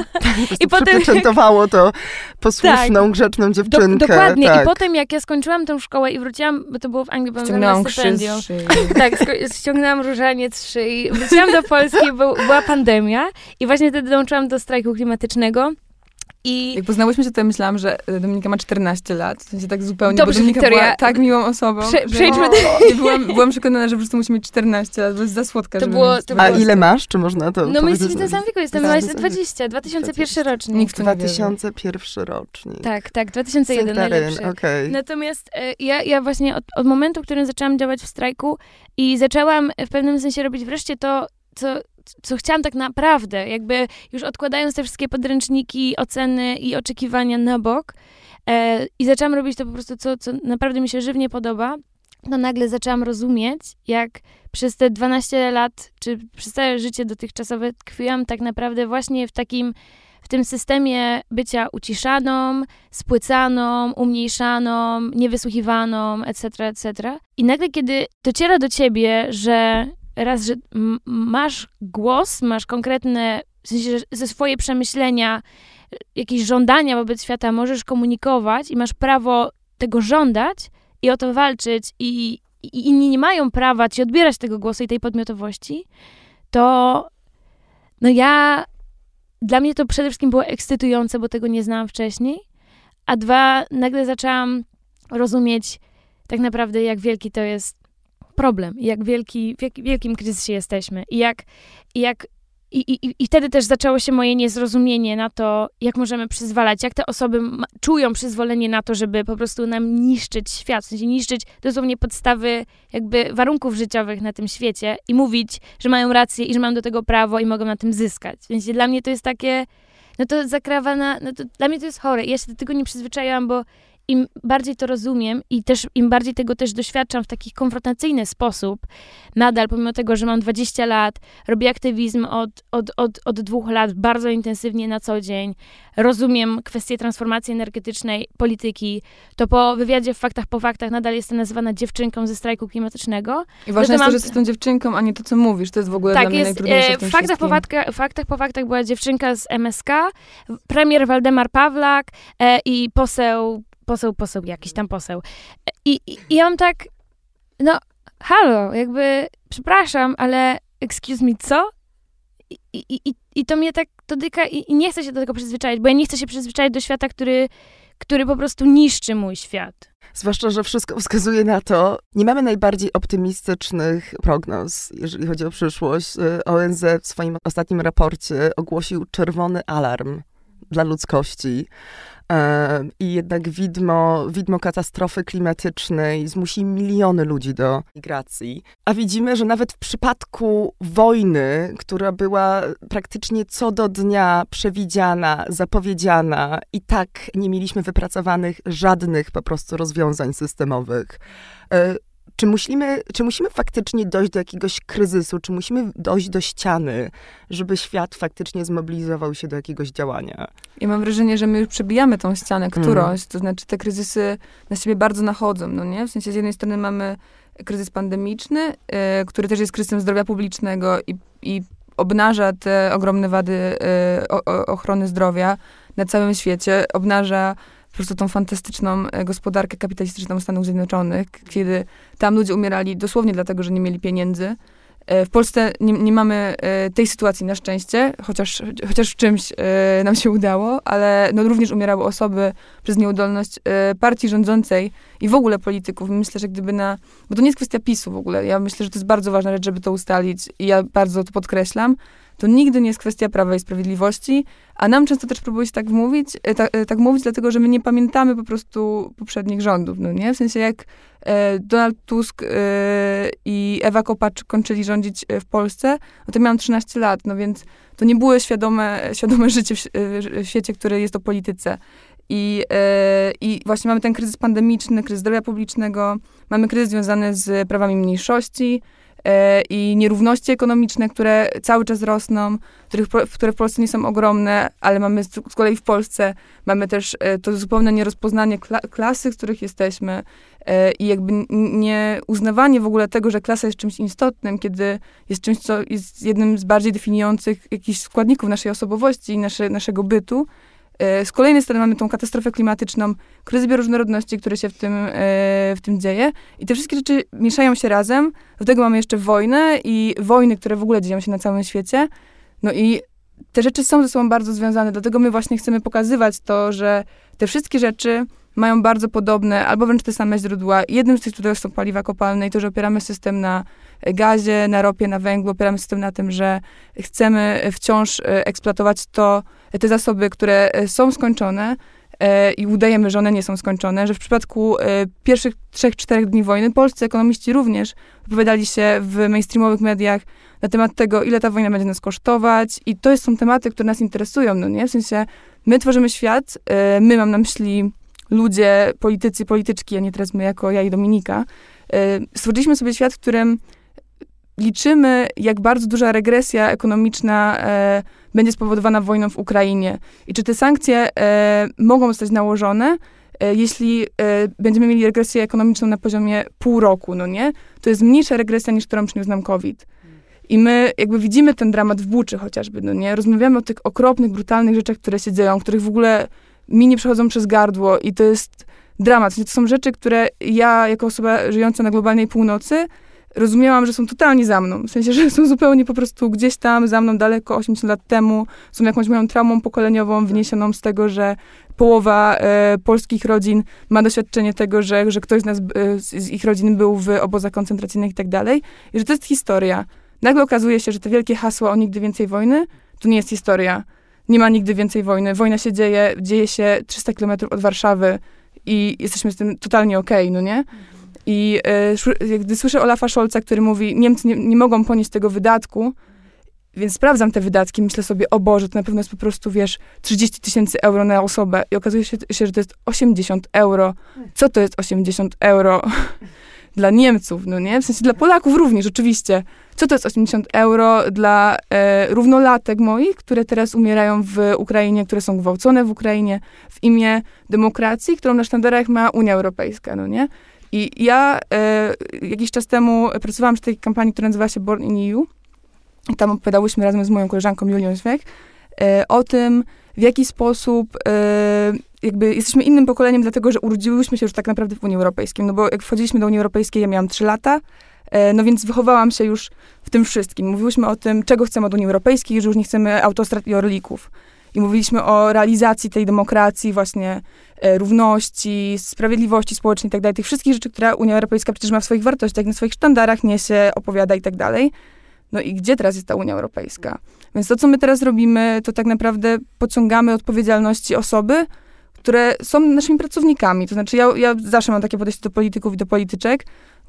I potem- przypieczętowało to posłuszną, grzeczną Do, dziewczynkę. dokładnie. tak. I potem jak ja skończyłam tę szkołę i wróciłam, bo to było w Anglii, byłam na stypendium. z szyi. Tak, ściągnęłam różaniec z szyi. Wróciłam do Polski, był, była pandemia i właśnie wtedy dołączyłam do strajku klimatycznego. I Jak poznałyśmy się, to ja myślałam, że e, Dominika ma 14 lat. W sensie tak zupełnie, Dobrze, bo Dominika Wiktoria. była tak miłą osobą. Prze- że- przejdźmy I byłam, byłam przekonana, że po prostu musi mieć 14 lat, bo jest za słodka, To żeby było- to A było- ile masz? Czy można to no my jesteśmy w tym samym wieku, jestem Tak, tak, to są- 20, 2001 rocznik. Nikt w to nie wierzy. 2001 rocznik. Tak, tak, 2001 Sektaryn, najlepszy. okej. Natomiast e, ja, ja właśnie od, od momentu, w którym zaczęłam działać w strajku i zaczęłam w pewnym sensie robić wreszcie to, co, co chciałam tak naprawdę, jakby już odkładając te wszystkie podręczniki, oceny i oczekiwania na bok e, i zaczęłam robić to po prostu, co, co naprawdę mi się żywnie podoba, no nagle zaczęłam rozumieć, jak przez te 12 lat, czy przez całe życie dotychczasowe tkwiłam tak naprawdę właśnie w takim, w tym systemie bycia uciszaną, spłycaną, umniejszaną, niewysłuchiwaną, etc., etc. I nagle, kiedy dociera do ciebie, że raz, że masz głos, masz konkretne, w sensie, że ze swoje przemyślenia, jakieś żądania wobec świata możesz komunikować i masz prawo tego żądać i o to walczyć i, i inni nie mają prawa ci odbierać tego głosu i tej podmiotowości, to no ja, dla mnie to przede wszystkim było ekscytujące, bo tego nie znałam wcześniej, a dwa, nagle zaczęłam rozumieć tak naprawdę, jak wielki to jest problem, jak wielki, w jak wielkim kryzysie jesteśmy i jak, i jak i, i, I wtedy też zaczęło się moje niezrozumienie na to, jak możemy przyzwalać, jak te osoby czują przyzwolenie na to, żeby po prostu nam niszczyć świat, w sensie niszczyć dosłownie podstawy jakby warunków życiowych na tym świecie i mówić, że mają rację i że mają do tego prawo i mogą na tym zyskać. Więc dla mnie to jest takie, no to zakrawa na, no to dla mnie to jest chore. Ja się do tego nie przyzwyczaiłam, bo im bardziej to rozumiem i też im bardziej tego też doświadczam w taki konfrontacyjny sposób, nadal, pomimo tego, że mam 20 lat, robię aktywizm od, od, od, od dwóch lat bardzo intensywnie na co dzień, rozumiem kwestie transformacji energetycznej, polityki, to po wywiadzie w Faktach po Faktach nadal jestem nazywana dziewczynką ze strajku klimatycznego. I ważne jest to, że jesteś tą dziewczynką, a nie to, co mówisz. To jest w ogóle tak, dla mnie jest, najtrudniejsze w, w faktach po, faktach, faktach po Faktach była dziewczynka z MSK, premier Waldemar Pawlak e, i poseł poseł, poseł, jakiś tam poseł. I, i, i ja mam tak, no, halo, jakby, przepraszam, ale excuse me, co? I, i, i, i to mnie tak dotyka i, i nie chcę się do tego przyzwyczaić, bo ja nie chcę się przyzwyczaić do świata, który, który po prostu niszczy mój świat. Zwłaszcza, że wszystko wskazuje na to, nie mamy najbardziej optymistycznych prognoz, jeżeli chodzi o przyszłość. ONZ w swoim ostatnim raporcie ogłosił czerwony alarm dla ludzkości. I jednak widmo, widmo katastrofy klimatycznej zmusi miliony ludzi do migracji. A widzimy, że nawet w przypadku wojny, która była praktycznie co do dnia przewidziana, zapowiedziana, i tak nie mieliśmy wypracowanych żadnych po prostu rozwiązań systemowych. Czy musimy, czy musimy faktycznie dojść do jakiegoś kryzysu, czy musimy dojść do ściany, żeby świat faktycznie zmobilizował się do jakiegoś działania? Ja mam wrażenie, że my już przebijamy tą ścianę mhm. którąś, to znaczy te kryzysy na siebie bardzo nachodzą, no nie? W sensie z jednej strony mamy kryzys pandemiczny, y, który też jest kryzysem zdrowia publicznego i, i obnaża te ogromne wady y, o, ochrony zdrowia na całym świecie, obnaża prostu tą fantastyczną e, gospodarkę kapitalistyczną Stanów Zjednoczonych, kiedy tam ludzie umierali dosłownie dlatego, że nie mieli pieniędzy. E, w Polsce nie, nie mamy e, tej sytuacji na szczęście, chociaż, chociaż w czymś nam się udało, ale no również umierały osoby przez nieudolność partii rządzącej i w ogóle polityków. Myślę, że gdyby na... Bo to nie jest kwestia PiSu w ogóle. Ja myślę, że to jest bardzo ważna rzecz, żeby to ustalić i ja bardzo to podkreślam to nigdy nie jest kwestia Prawa i Sprawiedliwości, a nam często też próbuje się tak mówić, e, tak, tak mówić, dlatego że my nie pamiętamy po prostu poprzednich rządów, no nie? W sensie jak e, Donald Tusk e, i Ewa Kopacz kończyli rządzić w Polsce, no to miałam 13 lat, no więc to nie było świadome, świadome życie w, w świecie, które jest o polityce. I, I właśnie mamy ten kryzys pandemiczny, kryzys zdrowia publicznego, mamy kryzys związany z prawami mniejszości, E, i nierówności ekonomiczne, które cały czas rosną, których, które w Polsce nie są ogromne, ale mamy z, z kolei w Polsce mamy też e, to zupełne nierozpoznanie kla, klasy, z których jesteśmy e, i jakby nie uznawanie w ogóle tego, że klasa jest czymś istotnym, kiedy jest czymś, co jest jednym z bardziej definiujących jakichś składników naszej osobowości i nasze, naszego bytu, E, z kolejnej strony mamy tą katastrofę klimatyczną, kryzys bioróżnorodności, który się w tym, e, w tym dzieje. I te wszystkie rzeczy mieszają się razem. Do tego mamy jeszcze wojnę i wojny, które w ogóle dzieją się na całym świecie. No i te rzeczy są ze sobą bardzo związane, dlatego my właśnie chcemy pokazywać to, że te wszystkie rzeczy mają bardzo podobne, albo wręcz te same źródła. Jednym z tych źródeł są paliwa kopalne i to, że opieramy system na gazie, na ropie, na węglu, opieramy system na tym, że chcemy wciąż e, eksploatować to, te zasoby, które e, są skończone e, i udajemy, że one nie są skończone, że w przypadku pierwszych trzech, czterech dni wojny polscy ekonomiści również wypowiadali się w mainstreamowych mediach na temat tego, ile ta wojna będzie nas kosztować i to są tematy, które nas interesują, no nie? W sensie, my tworzymy świat, my mam na myśli ludzie, politycy, polityczki, a nie teraz my jako ja i Dominika, stworzyliśmy sobie świat, w którym liczymy, jak bardzo duża regresja ekonomiczna e, będzie spowodowana wojną w Ukrainie. I czy te sankcje e, mogą zostać nałożone, e, jeśli e, będziemy mieli regresję ekonomiczną na poziomie pół roku, no nie? To jest mniejsza regresja niż którą przyniósł nam COVID. I my jakby widzimy ten dramat w Buczy chociażby, no nie? Rozmawiamy o tych okropnych, brutalnych rzeczach, które się dzieją, których w ogóle mi nie przechodzą przez gardło i to jest dramat. To są rzeczy, które ja, jako osoba żyjąca na globalnej północy, rozumiałam, że są totalnie za mną. W sensie, że są zupełnie po prostu gdzieś tam za mną daleko 80 lat temu. Są jakąś moją traumą pokoleniową wyniesioną z tego, że połowa e, polskich rodzin ma doświadczenie tego, że, że ktoś z, nas, e, z ich rodzin był w obozach koncentracyjnych i tak dalej. I że to jest historia. Nagle okazuje się, że te wielkie hasła o nigdy więcej wojny, to nie jest historia. Nie ma nigdy więcej wojny. Wojna się dzieje, dzieje się 300 kilometrów od Warszawy i jesteśmy z tym totalnie okej, okay, no nie? I e, gdy słyszę Olafa Scholza, który mówi, Niemcy nie, nie, mogą ponieść tego wydatku, więc sprawdzam te wydatki, myślę sobie, o Boże, to na pewno jest po prostu, wiesz, 30 tysięcy euro na osobę i okazuje się, że to jest 80 euro. Co to jest 80 euro dla Niemców, no nie? W sensie dla Polaków również, oczywiście. Co to jest 80 euro dla e, równolatek moich, które teraz umierają w Ukrainie, które są gwałcone w Ukrainie w imię demokracji, którą na sztandarach ma Unia Europejska, no nie? I ja e, jakiś czas temu pracowałam przy tej kampanii, która nazywała się Born in EU. I tam opowiadałyśmy razem z moją koleżanką Julią Śmiech e, o tym, w jaki sposób e, jakby jesteśmy innym pokoleniem, dlatego że urodziłyśmy się już tak naprawdę w Unii Europejskiej. No bo jak wchodziliśmy do Unii Europejskiej, ja miałam 3 lata, no więc wychowałam się już w tym wszystkim. Mówiłyśmy o tym, czego chcemy od Unii Europejskiej, że już nie chcemy autostrad i orlików. I mówiliśmy o realizacji tej demokracji, właśnie e, równości, sprawiedliwości społecznej i tak tych wszystkich rzeczy, które Unia Europejska przecież ma w swoich wartościach, na swoich sztandarach niesie, opowiada i tak. No i gdzie teraz jest ta Unia Europejska? Więc to, co my teraz robimy, to tak naprawdę pociągamy odpowiedzialności osoby, które są naszymi pracownikami. To znaczy, ja, ja zawsze mam takie podejście do polityków i do polityczek.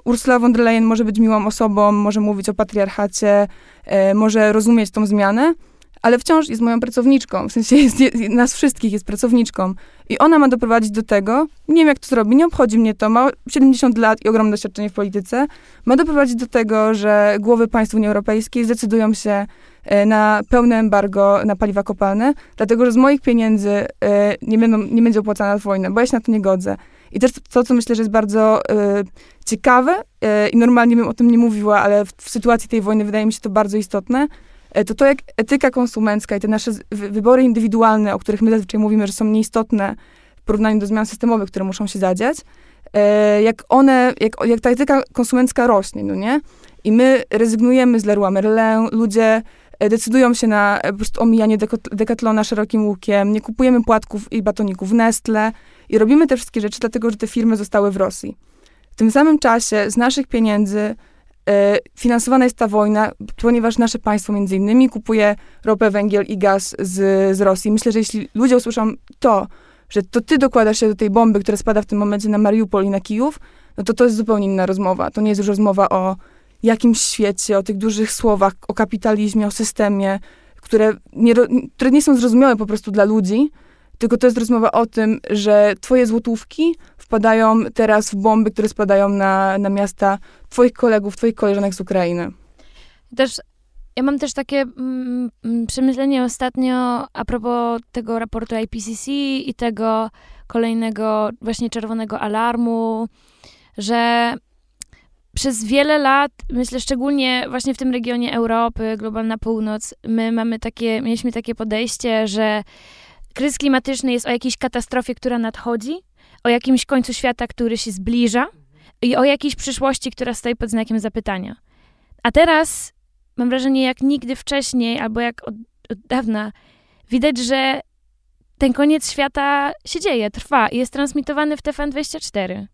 Ursula von der Leyen może być miłą osobą, może mówić o patriarchacie, e, może rozumieć tą zmianę, ale wciąż jest moją pracowniczką, w sensie jest, jest, nas wszystkich jest pracowniczką. I ona ma doprowadzić do tego, nie wiem jak to zrobi, nie obchodzi mnie to, ma 70 lat i ogromne doświadczenie w polityce, ma doprowadzić do tego, że głowy państw Unii Europejskiej zdecydują się e, na pełne embargo na paliwa kopalne, dlatego że z moich pieniędzy e, nie, będą, nie będzie opłacana wojna, bo ja się na to nie godzę. I też to, co myślę, że jest bardzo e, ciekawe i normalnie bym o tym nie mówiła, ale w, w sytuacji tej wojny wydaje mi się to bardzo istotne, to to jak etyka konsumencka i te nasze wybory indywidualne, o których my zazwyczaj mówimy, że są nieistotne w porównaniu do zmian systemowych, które muszą się zadziać, e, jak one, jak, jak ta etyka konsumencka rośnie, no nie? I my rezygnujemy z Leroy Merlin, ludzie e, decydują się na po prostu omijanie dekatlona szerokim łukiem, nie kupujemy płatków i batoników Nestle i robimy te wszystkie rzeczy dlatego, że te firmy zostały w Rosji. W tym samym czasie z naszych pieniędzy E, finansowana jest ta wojna, ponieważ nasze państwo między innymi kupuje ropę, węgiel i gaz z, z Rosji. Myślę, że jeśli ludzie usłyszą to, że to ty dokładasz się do tej bomby, która spada w tym momencie na Mariupol i na Kijów, no to to jest zupełnie inna rozmowa. To nie jest już rozmowa o jakimś świecie, o tych dużych słowach, o kapitalizmie, o systemie, które nie, które nie są zrozumiałe po prostu dla ludzi, tylko to jest rozmowa o tym, że twoje złotówki wpadają teraz w bomby, które spadają na, na miasta twoich kolegów, twoich koleżanek z Ukrainy. Też ja mam też takie mm, mm przemyślenie ostatnio a propos tego raportu IPCC i tego kolejnego właśnie czerwonego alarmu, że przez wiele lat, myślę szczególnie właśnie w tym regionie Europy, globalna północ, my mamy takie, mieliśmy takie podejście, że kryzys klimatyczny jest o jakiejś katastrofie, która nadchodzi, o jakimś końcu świata, który się zbliża i o jakiejś przyszłości, która stoi pod znakiem zapytania. A teraz mam wrażenie, jak nigdy wcześniej, albo jak od, od dawna, widać, że ten koniec świata się dzieje, trwa i jest transmitowany w TVN24.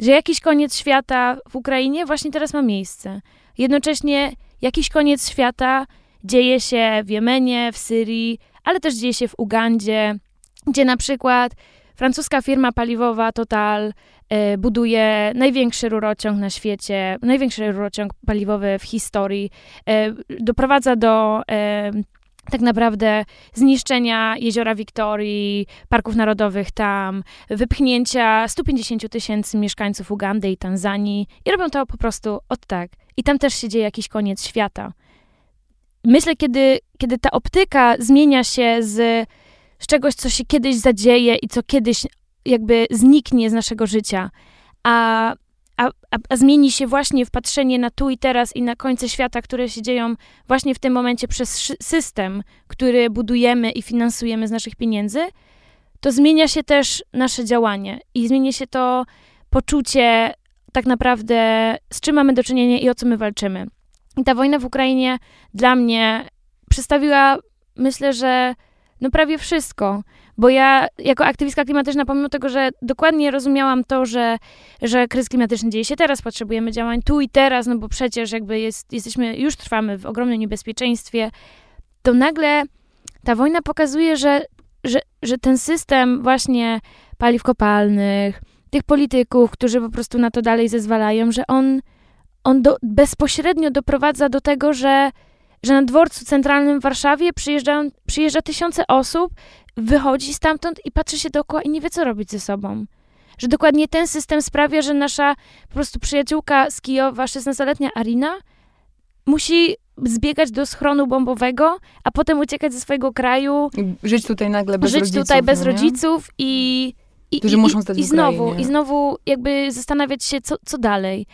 Że jakiś koniec świata w Ukrainie właśnie teraz ma miejsce. Jednocześnie jakiś koniec świata dzieje się w Jemenie, w Syrii, ale też dzieje się w Ugandzie, gdzie na przykład francuska firma paliwowa Total e, buduje największy rurociąg na świecie, największy rurociąg paliwowy w historii, e, doprowadza do e, tak naprawdę zniszczenia jeziora Wiktorii, parków narodowych tam, wypchnięcia 150 tysięcy mieszkańców Ugandy i Tanzanii i robią to po prostu od tak. I tam też się dzieje jakiś koniec świata. Myślę, kiedy, kiedy ta optyka zmienia się z, z czegoś, co się kiedyś zadzieje i co kiedyś jakby zniknie z naszego życia, a a, a, zmieni się właśnie w patrzenie na tu i teraz i na końce świata, które się dzieją właśnie w tym momencie przez system, który budujemy i finansujemy z naszych pieniędzy, to zmienia się też nasze działanie i zmienia się to poczucie tak naprawdę, z czym mamy do czynienia i o co my walczymy. I ta wojna w Ukrainie dla mnie przedstawiła, myślę, że no prawie wszystko. Bo ja jako aktywistka klimatyczna, pomimo tego, że dokładnie rozumiałam to, że, że kryzys klimatyczny dzieje się teraz, potrzebujemy działań tu i teraz, no bo przecież jakby jest, jesteśmy, już trwamy w ogromnym niebezpieczeństwie, to nagle ta wojna pokazuje, że, że, że ten system właśnie paliw kopalnych, tych polityków, którzy po prostu na to dalej zezwalają, że on, on do, bezpośrednio doprowadza do tego, że że na dworcu centralnym w Warszawie przyjeżdżają, przyjeżdża tysiące osób, wychodzi stamtąd i patrzy się dookoła i nie wie, co robić ze sobą. Że dokładnie ten system sprawia, że nasza po prostu przyjaciółka z Kijowa, 16-letnia Arina, musi zbiegać do schronu bombowego, a potem uciekać ze swojego kraju. Żyć tutaj nagle bez żyć rodziców. Żyć tutaj bez no rodziców i, i, i, i, w znowu, Ukrainie. i znowu jakby zastanawiać się, co, co dalej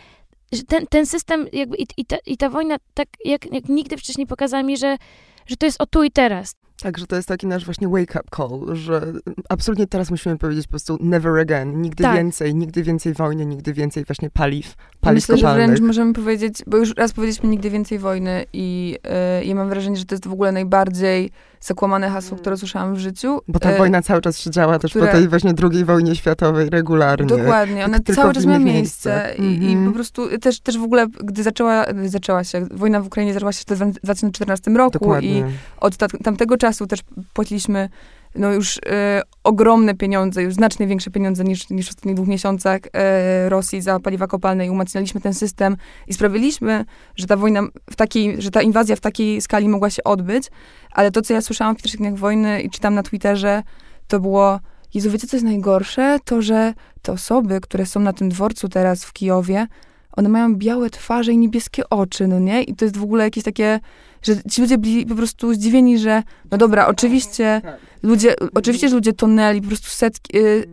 że ten, ten system jakby i, i, ta, i ta wojna tak jak, jak nigdy wcześniej pokazała mi, że, że to jest o tu i teraz. Tak, że to jest taki nasz właśnie wake-up call, że absolutnie teraz musimy powiedzieć po prostu never again, nigdy Tak. więcej, nigdy więcej wojny, nigdy więcej właśnie paliw, paliw Myślę, że kopalnych. wręcz możemy powiedzieć, bo już raz powiedzieliśmy nigdy więcej wojny i yy, ja mam wrażenie, że to jest w ogóle najbardziej zakłamane hasło, które słyszałam w życiu. Bo ta E, wojna cały czas się działa też które- po tej właśnie drugiej wojnie światowej regularnie. Dokładnie, ona tylko cały czas innych miejsce. I, i Mhm. po prostu też, też w ogóle, gdy zaczęła, zaczęła się, wojna w Ukrainie zaczęła się w 2014 roku i Dokładnie. od ta, tamtego czasu też płaciliśmy no już e, ogromne pieniądze, już znacznie większe pieniądze niż, niż w ostatnich dwóch miesiącach e, Rosji za paliwa kopalne i umacnialiśmy ten system i sprawiliśmy, że ta wojna w takiej, że ta inwazja w takiej skali mogła się odbyć, ale to, co ja słyszałam w pierwszych dniach wojny i czytam na Twitterze, to było Jezu, wiecie, co jest najgorsze? To, że te osoby, które są na tym dworcu teraz w Kijowie, one mają białe twarze i niebieskie oczy, no nie? I to jest w ogóle jakieś takie, że ci ludzie byli po prostu zdziwieni, że no dobra, oczywiście ludzie, oczywiście, że ludzie tonęli, po prostu setki, y, y,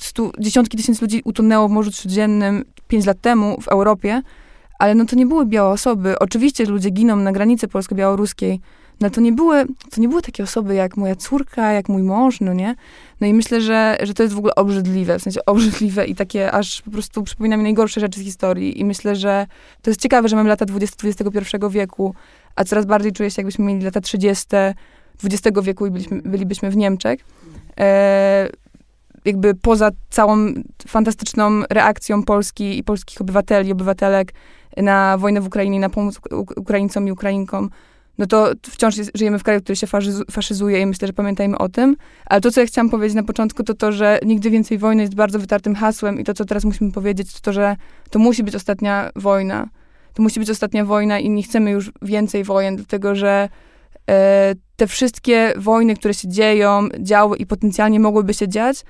stu, dziesiątki tysięcy ludzi utonęło w Morzu Śródziemnym pięć lat temu w Europie, ale no to nie były białe osoby. Oczywiście, że ludzie giną na granicy polsko-białoruskiej, no to nie były, to nie były takie osoby jak moja córka, jak mój mąż, no nie? No i myślę, że, że to jest w ogóle obrzydliwe, w sensie obrzydliwe i takie aż po prostu przypomina mi najgorsze rzeczy z historii i myślę, że to jest ciekawe, że mamy lata 20 XXI wieku, a coraz bardziej czuję się, jakbyśmy mieli lata 30 XX wieku i byliśmy, bylibyśmy w Niemczech. E, jakby poza całą fantastyczną reakcją Polski i polskich obywateli, obywatelek na wojnę w Ukrainie na pomoc Uk- Ukraińcom i Ukrainkom, no to wciąż jest, żyjemy w kraju, który się faszyzu- faszyzuje i myślę, że pamiętajmy o tym. Ale to, co ja chciałam powiedzieć na początku, to to, że nigdy więcej wojny jest bardzo wytartym hasłem i to, co teraz musimy powiedzieć, to to, że to musi być ostatnia wojna. To musi być ostatnia wojna i nie chcemy już więcej wojen, dlatego że e, te wszystkie wojny, które się dzieją, działy i potencjalnie mogłyby się dziać,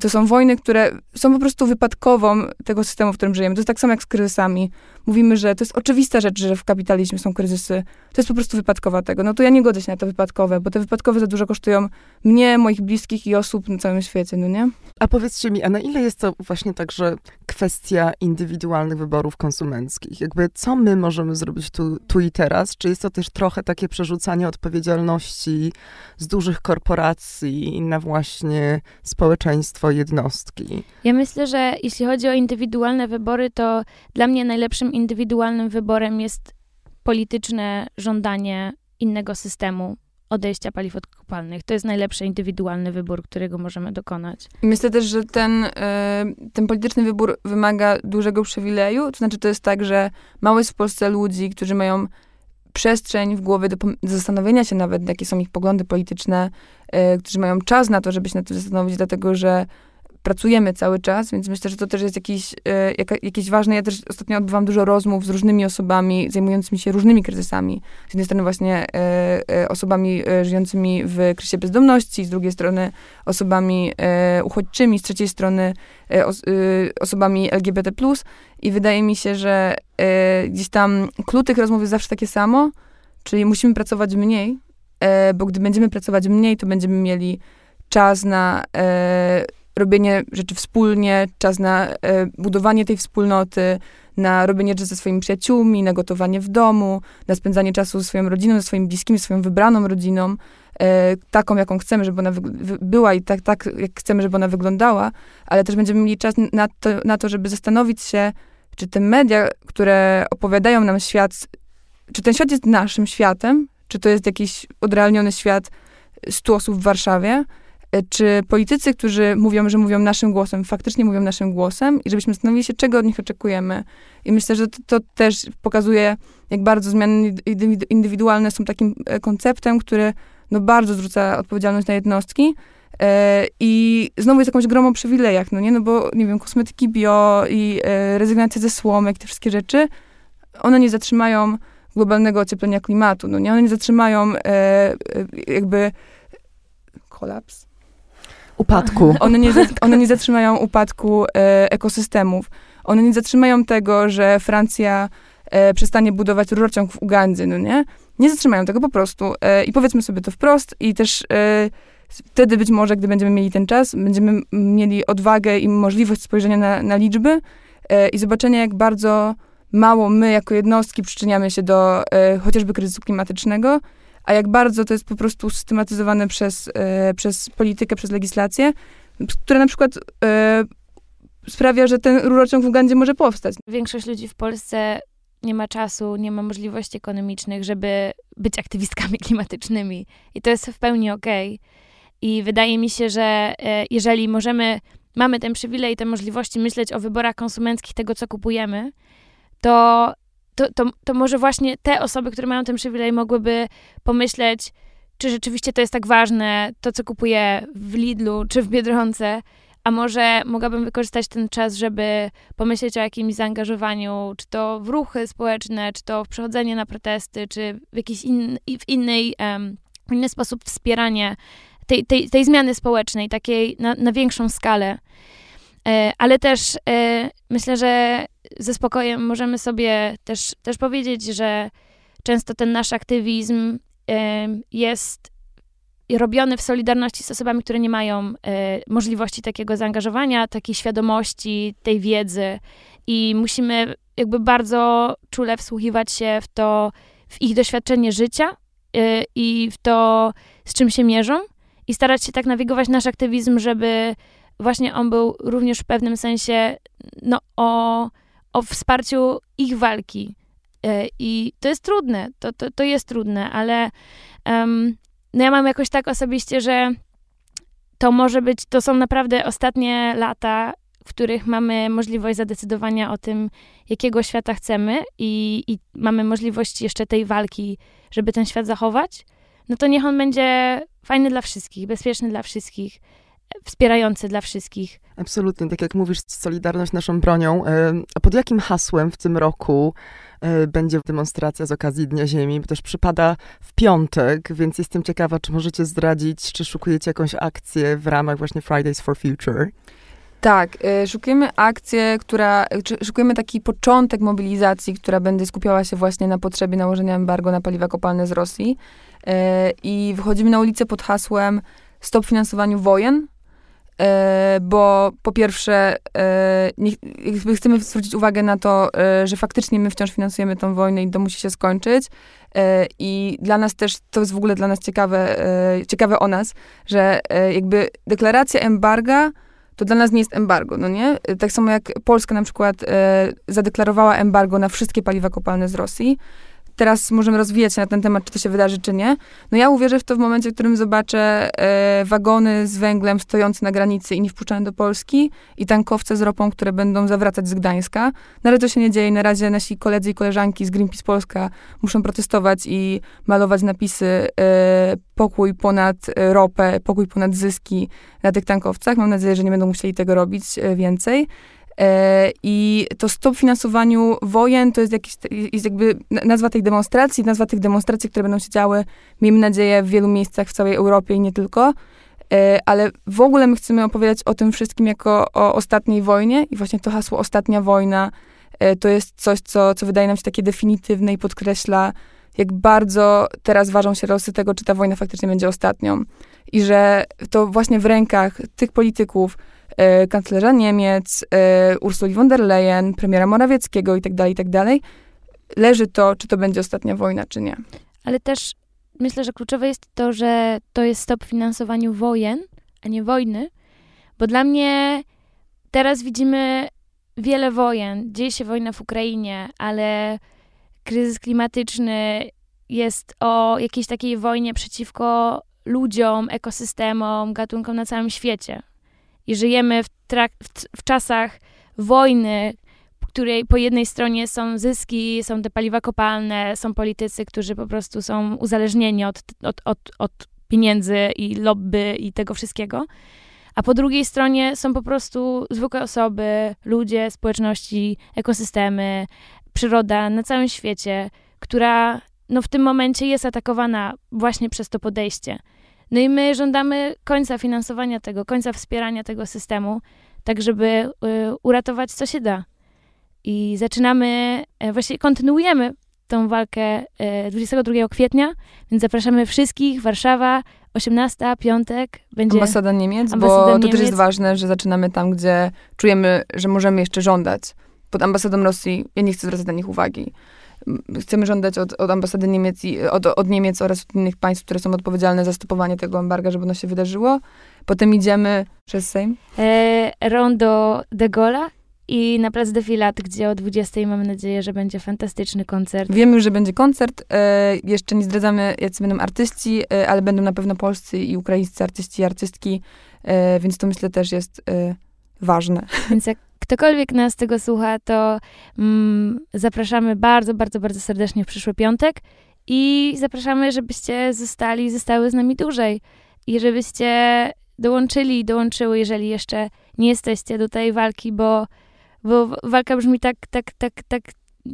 to są wojny, które są po prostu wypadkową tego systemu, w którym żyjemy. To jest tak samo jak z kryzysami. Mówimy, że to jest oczywista rzecz, że w kapitalizmie są kryzysy. To jest po prostu wypadkowa tego. No to ja nie godzę się na te wypadkowe, bo te wypadkowe za dużo kosztują mnie, moich bliskich i osób na całym świecie, no nie? A powiedzcie mi, a na ile jest to właśnie także kwestia indywidualnych wyborów konsumenckich? Jakby co my możemy zrobić tu, tu i teraz? Czy jest to też trochę takie przerzucanie odpowiedzialności z dużych korporacji na właśnie społeczeństwo, jednostki? Ja myślę, że jeśli chodzi o indywidualne wybory, to dla mnie najlepszym indywidualnym wyborem jest polityczne żądanie innego systemu odejścia paliw odkopalnych. To jest najlepszy indywidualny wybór, którego możemy dokonać. Myślę też, że ten, e, ten polityczny wybór wymaga dużego przywileju. To znaczy, to jest tak, że mało jest w Polsce ludzi, którzy mają przestrzeń w głowie do, zastanowienia się nawet, jakie są ich poglądy polityczne, e, którzy mają czas na to, żeby się nad tym zastanowić, dlatego że pracujemy cały czas, więc myślę, że to też jest jakiś, e, jakieś ważne. Ja też ostatnio odbywam dużo rozmów z różnymi osobami zajmującymi się różnymi kryzysami. Z jednej strony właśnie e, e, osobami żyjącymi w kryzysie bezdomności, z drugiej strony osobami uchodźczymi, z trzeciej strony os, osobami LGBT+. I wydaje mi się, że gdzieś tam klucz tych rozmów jest zawsze takie samo, czyli musimy pracować mniej, bo gdy będziemy pracować mniej, to będziemy mieli czas na robienie rzeczy wspólnie, czas na e, budowanie tej wspólnoty, na robienie rzeczy ze swoimi przyjaciółmi, na gotowanie w domu, na spędzanie czasu ze swoją rodziną, ze swoimi bliskimi, swoją wybraną rodziną, e, taką, jaką chcemy, żeby ona była i tak, tak, jak chcemy, żeby ona wyglądała, ale też będziemy mieli czas na to, na to, żeby zastanowić się, czy te media, które opowiadają nam świat, czy ten świat jest naszym światem, czy to jest jakiś odrealniony świat stu osób w Warszawie, czy politycy, którzy mówią, że mówią naszym głosem, faktycznie mówią naszym głosem i żebyśmy zastanowili się, czego od nich oczekujemy. I myślę, że to, to też pokazuje, jak bardzo zmiany indywidualne są takim e, konceptem, który no, bardzo zwróca odpowiedzialność na jednostki. E, I znowu jest jakąś gromą przywilejach, no nie? No bo, nie wiem, kosmetyki bio i e, rezygnacja ze słomek, te wszystkie rzeczy, one nie zatrzymają globalnego ocieplenia klimatu, no nie? One nie zatrzymają jakby kolaps upadku. One nie, one nie zatrzymają upadku e, ekosystemów. One nie zatrzymają tego, że Francja e, przestanie budować rurociąg w Ugandzie, no nie? Nie zatrzymają tego po prostu. E, I powiedzmy sobie to wprost i też e, wtedy być może, gdy będziemy mieli ten czas, będziemy mieli odwagę i możliwość spojrzenia na, na liczby e, i zobaczenia, jak bardzo mało my jako jednostki przyczyniamy się do e, chociażby kryzysu klimatycznego, a jak bardzo to jest po prostu systematyzowane przez, e, przez politykę, przez legislację, która na przykład e, sprawia, że ten rurociąg w Ugandzie może powstać. Większość ludzi w Polsce nie ma czasu, nie ma możliwości ekonomicznych, żeby być aktywistkami klimatycznymi. I to jest w pełni okej. Okay. I wydaje mi się, że e, jeżeli możemy, mamy ten przywilej, te możliwości myśleć o wyborach konsumenckich tego, co kupujemy, to to, to, to może właśnie te osoby, które mają ten przywilej, mogłyby pomyśleć, czy rzeczywiście to jest tak ważne, to co kupuję w Lidlu czy w Biedronce, a może mogłabym wykorzystać ten czas, żeby pomyśleć o jakimś zaangażowaniu, czy to w ruchy społeczne, czy to w przechodzenie na protesty, czy w jakiś in, w innej, um, inny sposób wspieranie tej, tej, tej zmiany społecznej, takiej na, na większą skalę. E, ale też e, myślę, że ze spokojem możemy sobie też, też powiedzieć, że często ten nasz aktywizm jest robiony w solidarności z osobami, które nie mają e, możliwości takiego zaangażowania, takiej świadomości, tej wiedzy. I musimy jakby bardzo czule wsłuchiwać się w to, w ich doświadczenie życia e, i w to, z czym się mierzą i starać się tak nawigować nasz aktywizm, żeby właśnie on był również w pewnym sensie no, o o wsparciu ich walki. E, I to jest trudne, to, to, to jest trudne, ale um, no ja mam jakoś tak osobiście, że to może być, to są naprawdę ostatnie lata, w których mamy możliwość zadecydowania o tym, jakiego świata chcemy i, i mamy możliwość jeszcze tej walki, żeby ten świat zachować, no to niech on będzie fajny dla wszystkich, bezpieczny dla wszystkich, wspierający dla wszystkich. Absolutnie, tak jak mówisz, Solidarność naszą bronią. E, a pod jakim hasłem w tym roku e, będzie demonstracja z okazji Dnia Ziemi? Bo też przypada w piątek, więc jestem ciekawa, czy możecie zdradzić, czy szukujecie jakąś akcję w ramach właśnie Fridays for Future? Tak, y, szukujemy akcję, która, szukujemy taki początek mobilizacji, która będzie skupiała się właśnie na potrzebie nałożenia embargo na paliwa kopalne z Rosji. I wychodzimy na ulicę pod hasłem Stop finansowaniu wojen, E, bo po pierwsze e, nie, chcemy zwrócić uwagę na to, e, że faktycznie my wciąż finansujemy tą wojnę i to musi się skończyć. I dla nas też, to jest w ogóle dla nas ciekawe, ciekawe o nas, że jakby deklaracja embarga to dla nas nie jest embargo, no nie? Tak samo jak Polska na przykład zadeklarowała embargo na wszystkie paliwa kopalne z Rosji, teraz możemy rozwijać się na ten temat, czy to się wydarzy, czy nie. No ja uwierzę w to w momencie, w którym zobaczę e, wagony z węglem stojące na granicy i nie wpuszczane do Polski i tankowce z ropą, które będą zawracać z Gdańska. No ale to się nie dzieje. Na razie nasi koledzy i koleżanki z Greenpeace Polska muszą protestować i malować napisy e, pokój ponad ropę, pokój ponad zyski na tych tankowcach. Mam nadzieję, że nie będą musieli tego robić e, więcej. E, I to stop finansowaniu wojen to jest, jakiś, jest jakby nazwa tej demonstracji, nazwa tych demonstracji, które będą się działy, miejmy nadzieję, w wielu miejscach w całej Europie i nie tylko. E, ale w ogóle my chcemy opowiadać o tym wszystkim jako o ostatniej wojnie i właśnie to hasło ostatnia wojna e, to jest coś, co, co wydaje nam się takie definitywne i podkreśla, jak bardzo teraz ważą się losy tego, czy ta wojna faktycznie będzie ostatnią. I że to właśnie w rękach tych polityków, kanclerza Niemiec, e, Ursuli von der Leyen, premiera Morawieckiego itd., tak itd., tak leży to, czy to będzie ostatnia wojna, czy nie. Ale też myślę, że kluczowe jest to, że to jest stop finansowaniu wojen, a nie wojny, bo dla mnie teraz widzimy wiele wojen. Dzieje się wojna w Ukrainie, ale kryzys klimatyczny jest o jakiejś takiej wojnie przeciwko ludziom, ekosystemom, gatunkom na całym świecie. I żyjemy w, w, w czasach wojny, której po jednej stronie są zyski, są te paliwa kopalne, są politycy, którzy po prostu są uzależnieni od, od, od, od pieniędzy i lobby i tego wszystkiego. A po drugiej stronie są po prostu zwykłe osoby, ludzie, społeczności, ekosystemy, przyroda na całym świecie, która no, w tym momencie jest atakowana właśnie przez to podejście. No i my żądamy końca finansowania tego, końca wspierania tego systemu, tak żeby y, uratować co się da. I zaczynamy, y, właściwie kontynuujemy tą walkę y, 22 kwietnia, więc zapraszamy wszystkich. Warszawa, 18, piątek. Będzie ambasada Niemiec, ambasada bo Niemiec. to też jest ważne, że zaczynamy tam, gdzie czujemy, że możemy jeszcze żądać. Pod ambasadą Rosji, ja nie chcę zwracać na nich uwagi chcemy żądać od, od ambasady Niemiec i od, od Niemiec oraz od innych państw, które są odpowiedzialne za stopowanie tego embarga, żeby ono się wydarzyło. Potem idziemy przez Sejm. E, Rondo de Gola i na Plac Defilat, gdzie o 20 mamy nadzieję, że będzie fantastyczny koncert. Wiemy już, że będzie koncert. E, jeszcze nie zdradzamy, jacy będą artyści, e, ale będą na pewno polscy i ukraińscy artyści i artystki, e, więc to myślę też jest e, ważne. Więc jak ktokolwiek nas tego słucha, to mm, zapraszamy bardzo, bardzo, bardzo serdecznie w przyszły piątek i zapraszamy, żebyście zostali, zostały z nami dłużej i żebyście dołączyli, dołączyły, jeżeli jeszcze nie jesteście do tej walki, bo, bo walka brzmi tak, tak, tak, tak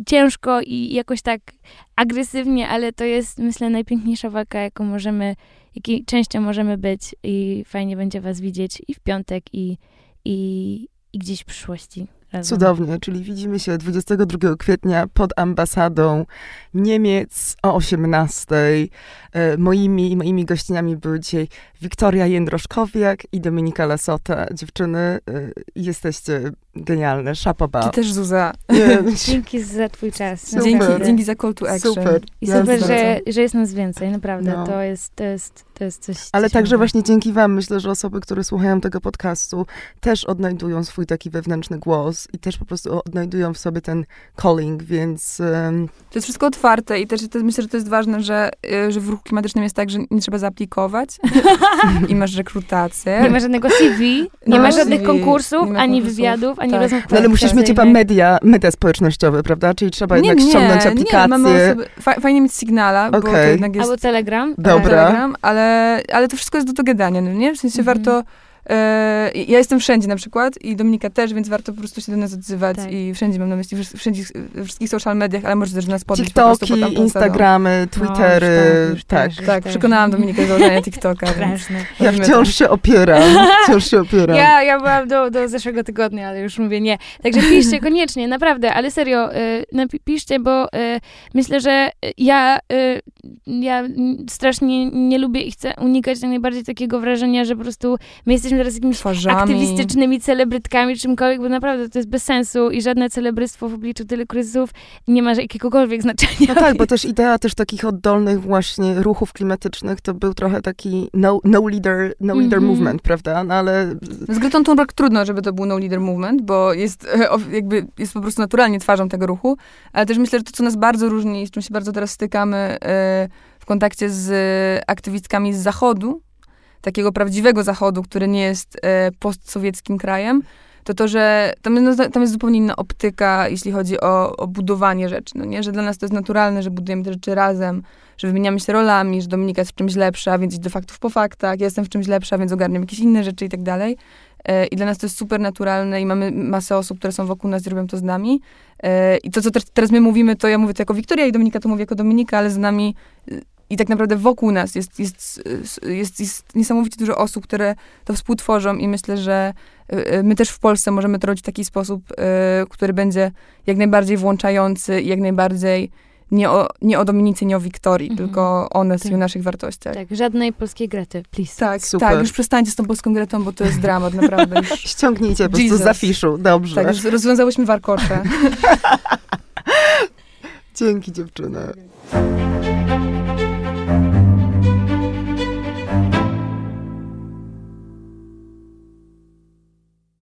ciężko i jakoś tak agresywnie, ale to jest, myślę, najpiękniejsza walka, jaką możemy, jakiej częścią możemy być i fajnie będzie was widzieć i w piątek, i, i, i gdzieś w przyszłości. Razem. Cudownie, czyli widzimy się 22 kwietnia pod ambasadą Niemiec o 18. E, moimi, moimi gościniami były dzisiaj Wiktoria Jędroszkowiak i Dominika Lasota. Dziewczyny, e, jesteście genialne, szapoba. Ty też, Zuza. Dzięki za twój czas. Dzięki, dzięki za call to action. Super. I super, że, że jest nas więcej, naprawdę. No. To, jest, to, jest, to jest coś Ale także właśnie dzięki wam, myślę, że osoby, które słuchają tego podcastu, też odnajdują swój taki wewnętrzny głos i też po prostu odnajdują w sobie ten calling, więc... Um... To jest wszystko otwarte i też to, myślę, że to jest ważne, że, y, że w ruchu klimatycznym jest tak, że nie trzeba zaaplikować i masz rekrutację. Nie ma żadnego CV, nie, nie ma żadnych konkursów, ma ani wywiadów, ani tak. rozmów No ale musisz mieć chyba media, media społecznościowe, prawda? Czyli trzeba nie, jednak nie, ściągnąć aplikację. Nie, mamy osoby, fajnie mieć Signala, okay. bo to jednak jest... Albo Telegram. Dobra. Telegram, ale, ale to wszystko jest do dogadania, no nie? W sensie -hmm. warto ja jestem wszędzie na przykład i Dominika też, więc warto po prostu się do nas odzywać tak. i wszędzie mam na myśli, wszędzie, wszystkich social mediach, ale może też nas podnieść TikToki, po prostu Instagramy, Twittery, no, już tak. Już tak, przekonałam Dominikę do założenia TikToka. ja wciąż się opieram, wciąż się opieram. Ja, ja byłam do, do zeszłego tygodnia, ale już mówię nie. Także piszcie koniecznie, naprawdę, ale serio, y, piszcie, bo y, myślę, że ja y, ja strasznie nie lubię i chcę unikać jak najbardziej takiego wrażenia, że po prostu my jesteśmy teraz jakimiś Twarzami. aktywistycznymi celebrytkami, czymkolwiek, bo naprawdę to jest bez sensu i żadne celebrystwo w obliczu tyle kryzysów nie ma jakiegokolwiek znaczenia. No tak, bo też idea też takich oddolnych właśnie ruchów klimatycznych to był trochę taki no, no leader, no leader Mhm. movement, prawda? No ale Z Gretą Thunberg trudno, żeby to był no leader movement, bo jest e, jakby jest po prostu naturalnie twarzą tego ruchu, ale też myślę, że to, co nas bardzo różni i z czym się bardzo teraz stykamy e, w kontakcie z aktywistkami z Zachodu, takiego prawdziwego Zachodu, który nie jest e, postsowieckim krajem, to to, że tam, jest- tam jest zupełnie inna optyka, jeśli chodzi o, o budowanie rzeczy, no nie? Że dla nas to jest naturalne, że budujemy te rzeczy razem, że wymieniamy się rolami, że Dominika jest w czymś lepsza, więc idę faktów po faktach, ja jestem w czymś lepsza, więc ogarniam jakieś inne rzeczy i tak dalej. E, I dla nas to jest super naturalne i mamy masę osób, które są wokół nas i robią to z nami. E, I to, co teraz my mówimy, to ja mówię to jako Wiktoria i Dominika to mówi jako Dominika, ale z nami y, i tak naprawdę wokół nas jest, jest, jest, jest niesamowicie dużo osób, które to współtworzą i myślę, że my też w Polsce możemy to robić w taki sposób, który będzie jak najbardziej włączający i jak najbardziej nie o, nie o Dominice, nie o Wiktorii, Mhm. tylko o nas i o Tak. naszych wartościach. Tak, żadnej polskiej Grety, please. Tak, Super. tak, już przestańcie z tą polską Gretą, bo to jest dramat, naprawdę. Już, ściągnijcie po prostu z afiszu. Dobrze. tak, już rozwiązałyśmy warkocze. Dzięki dziewczyny.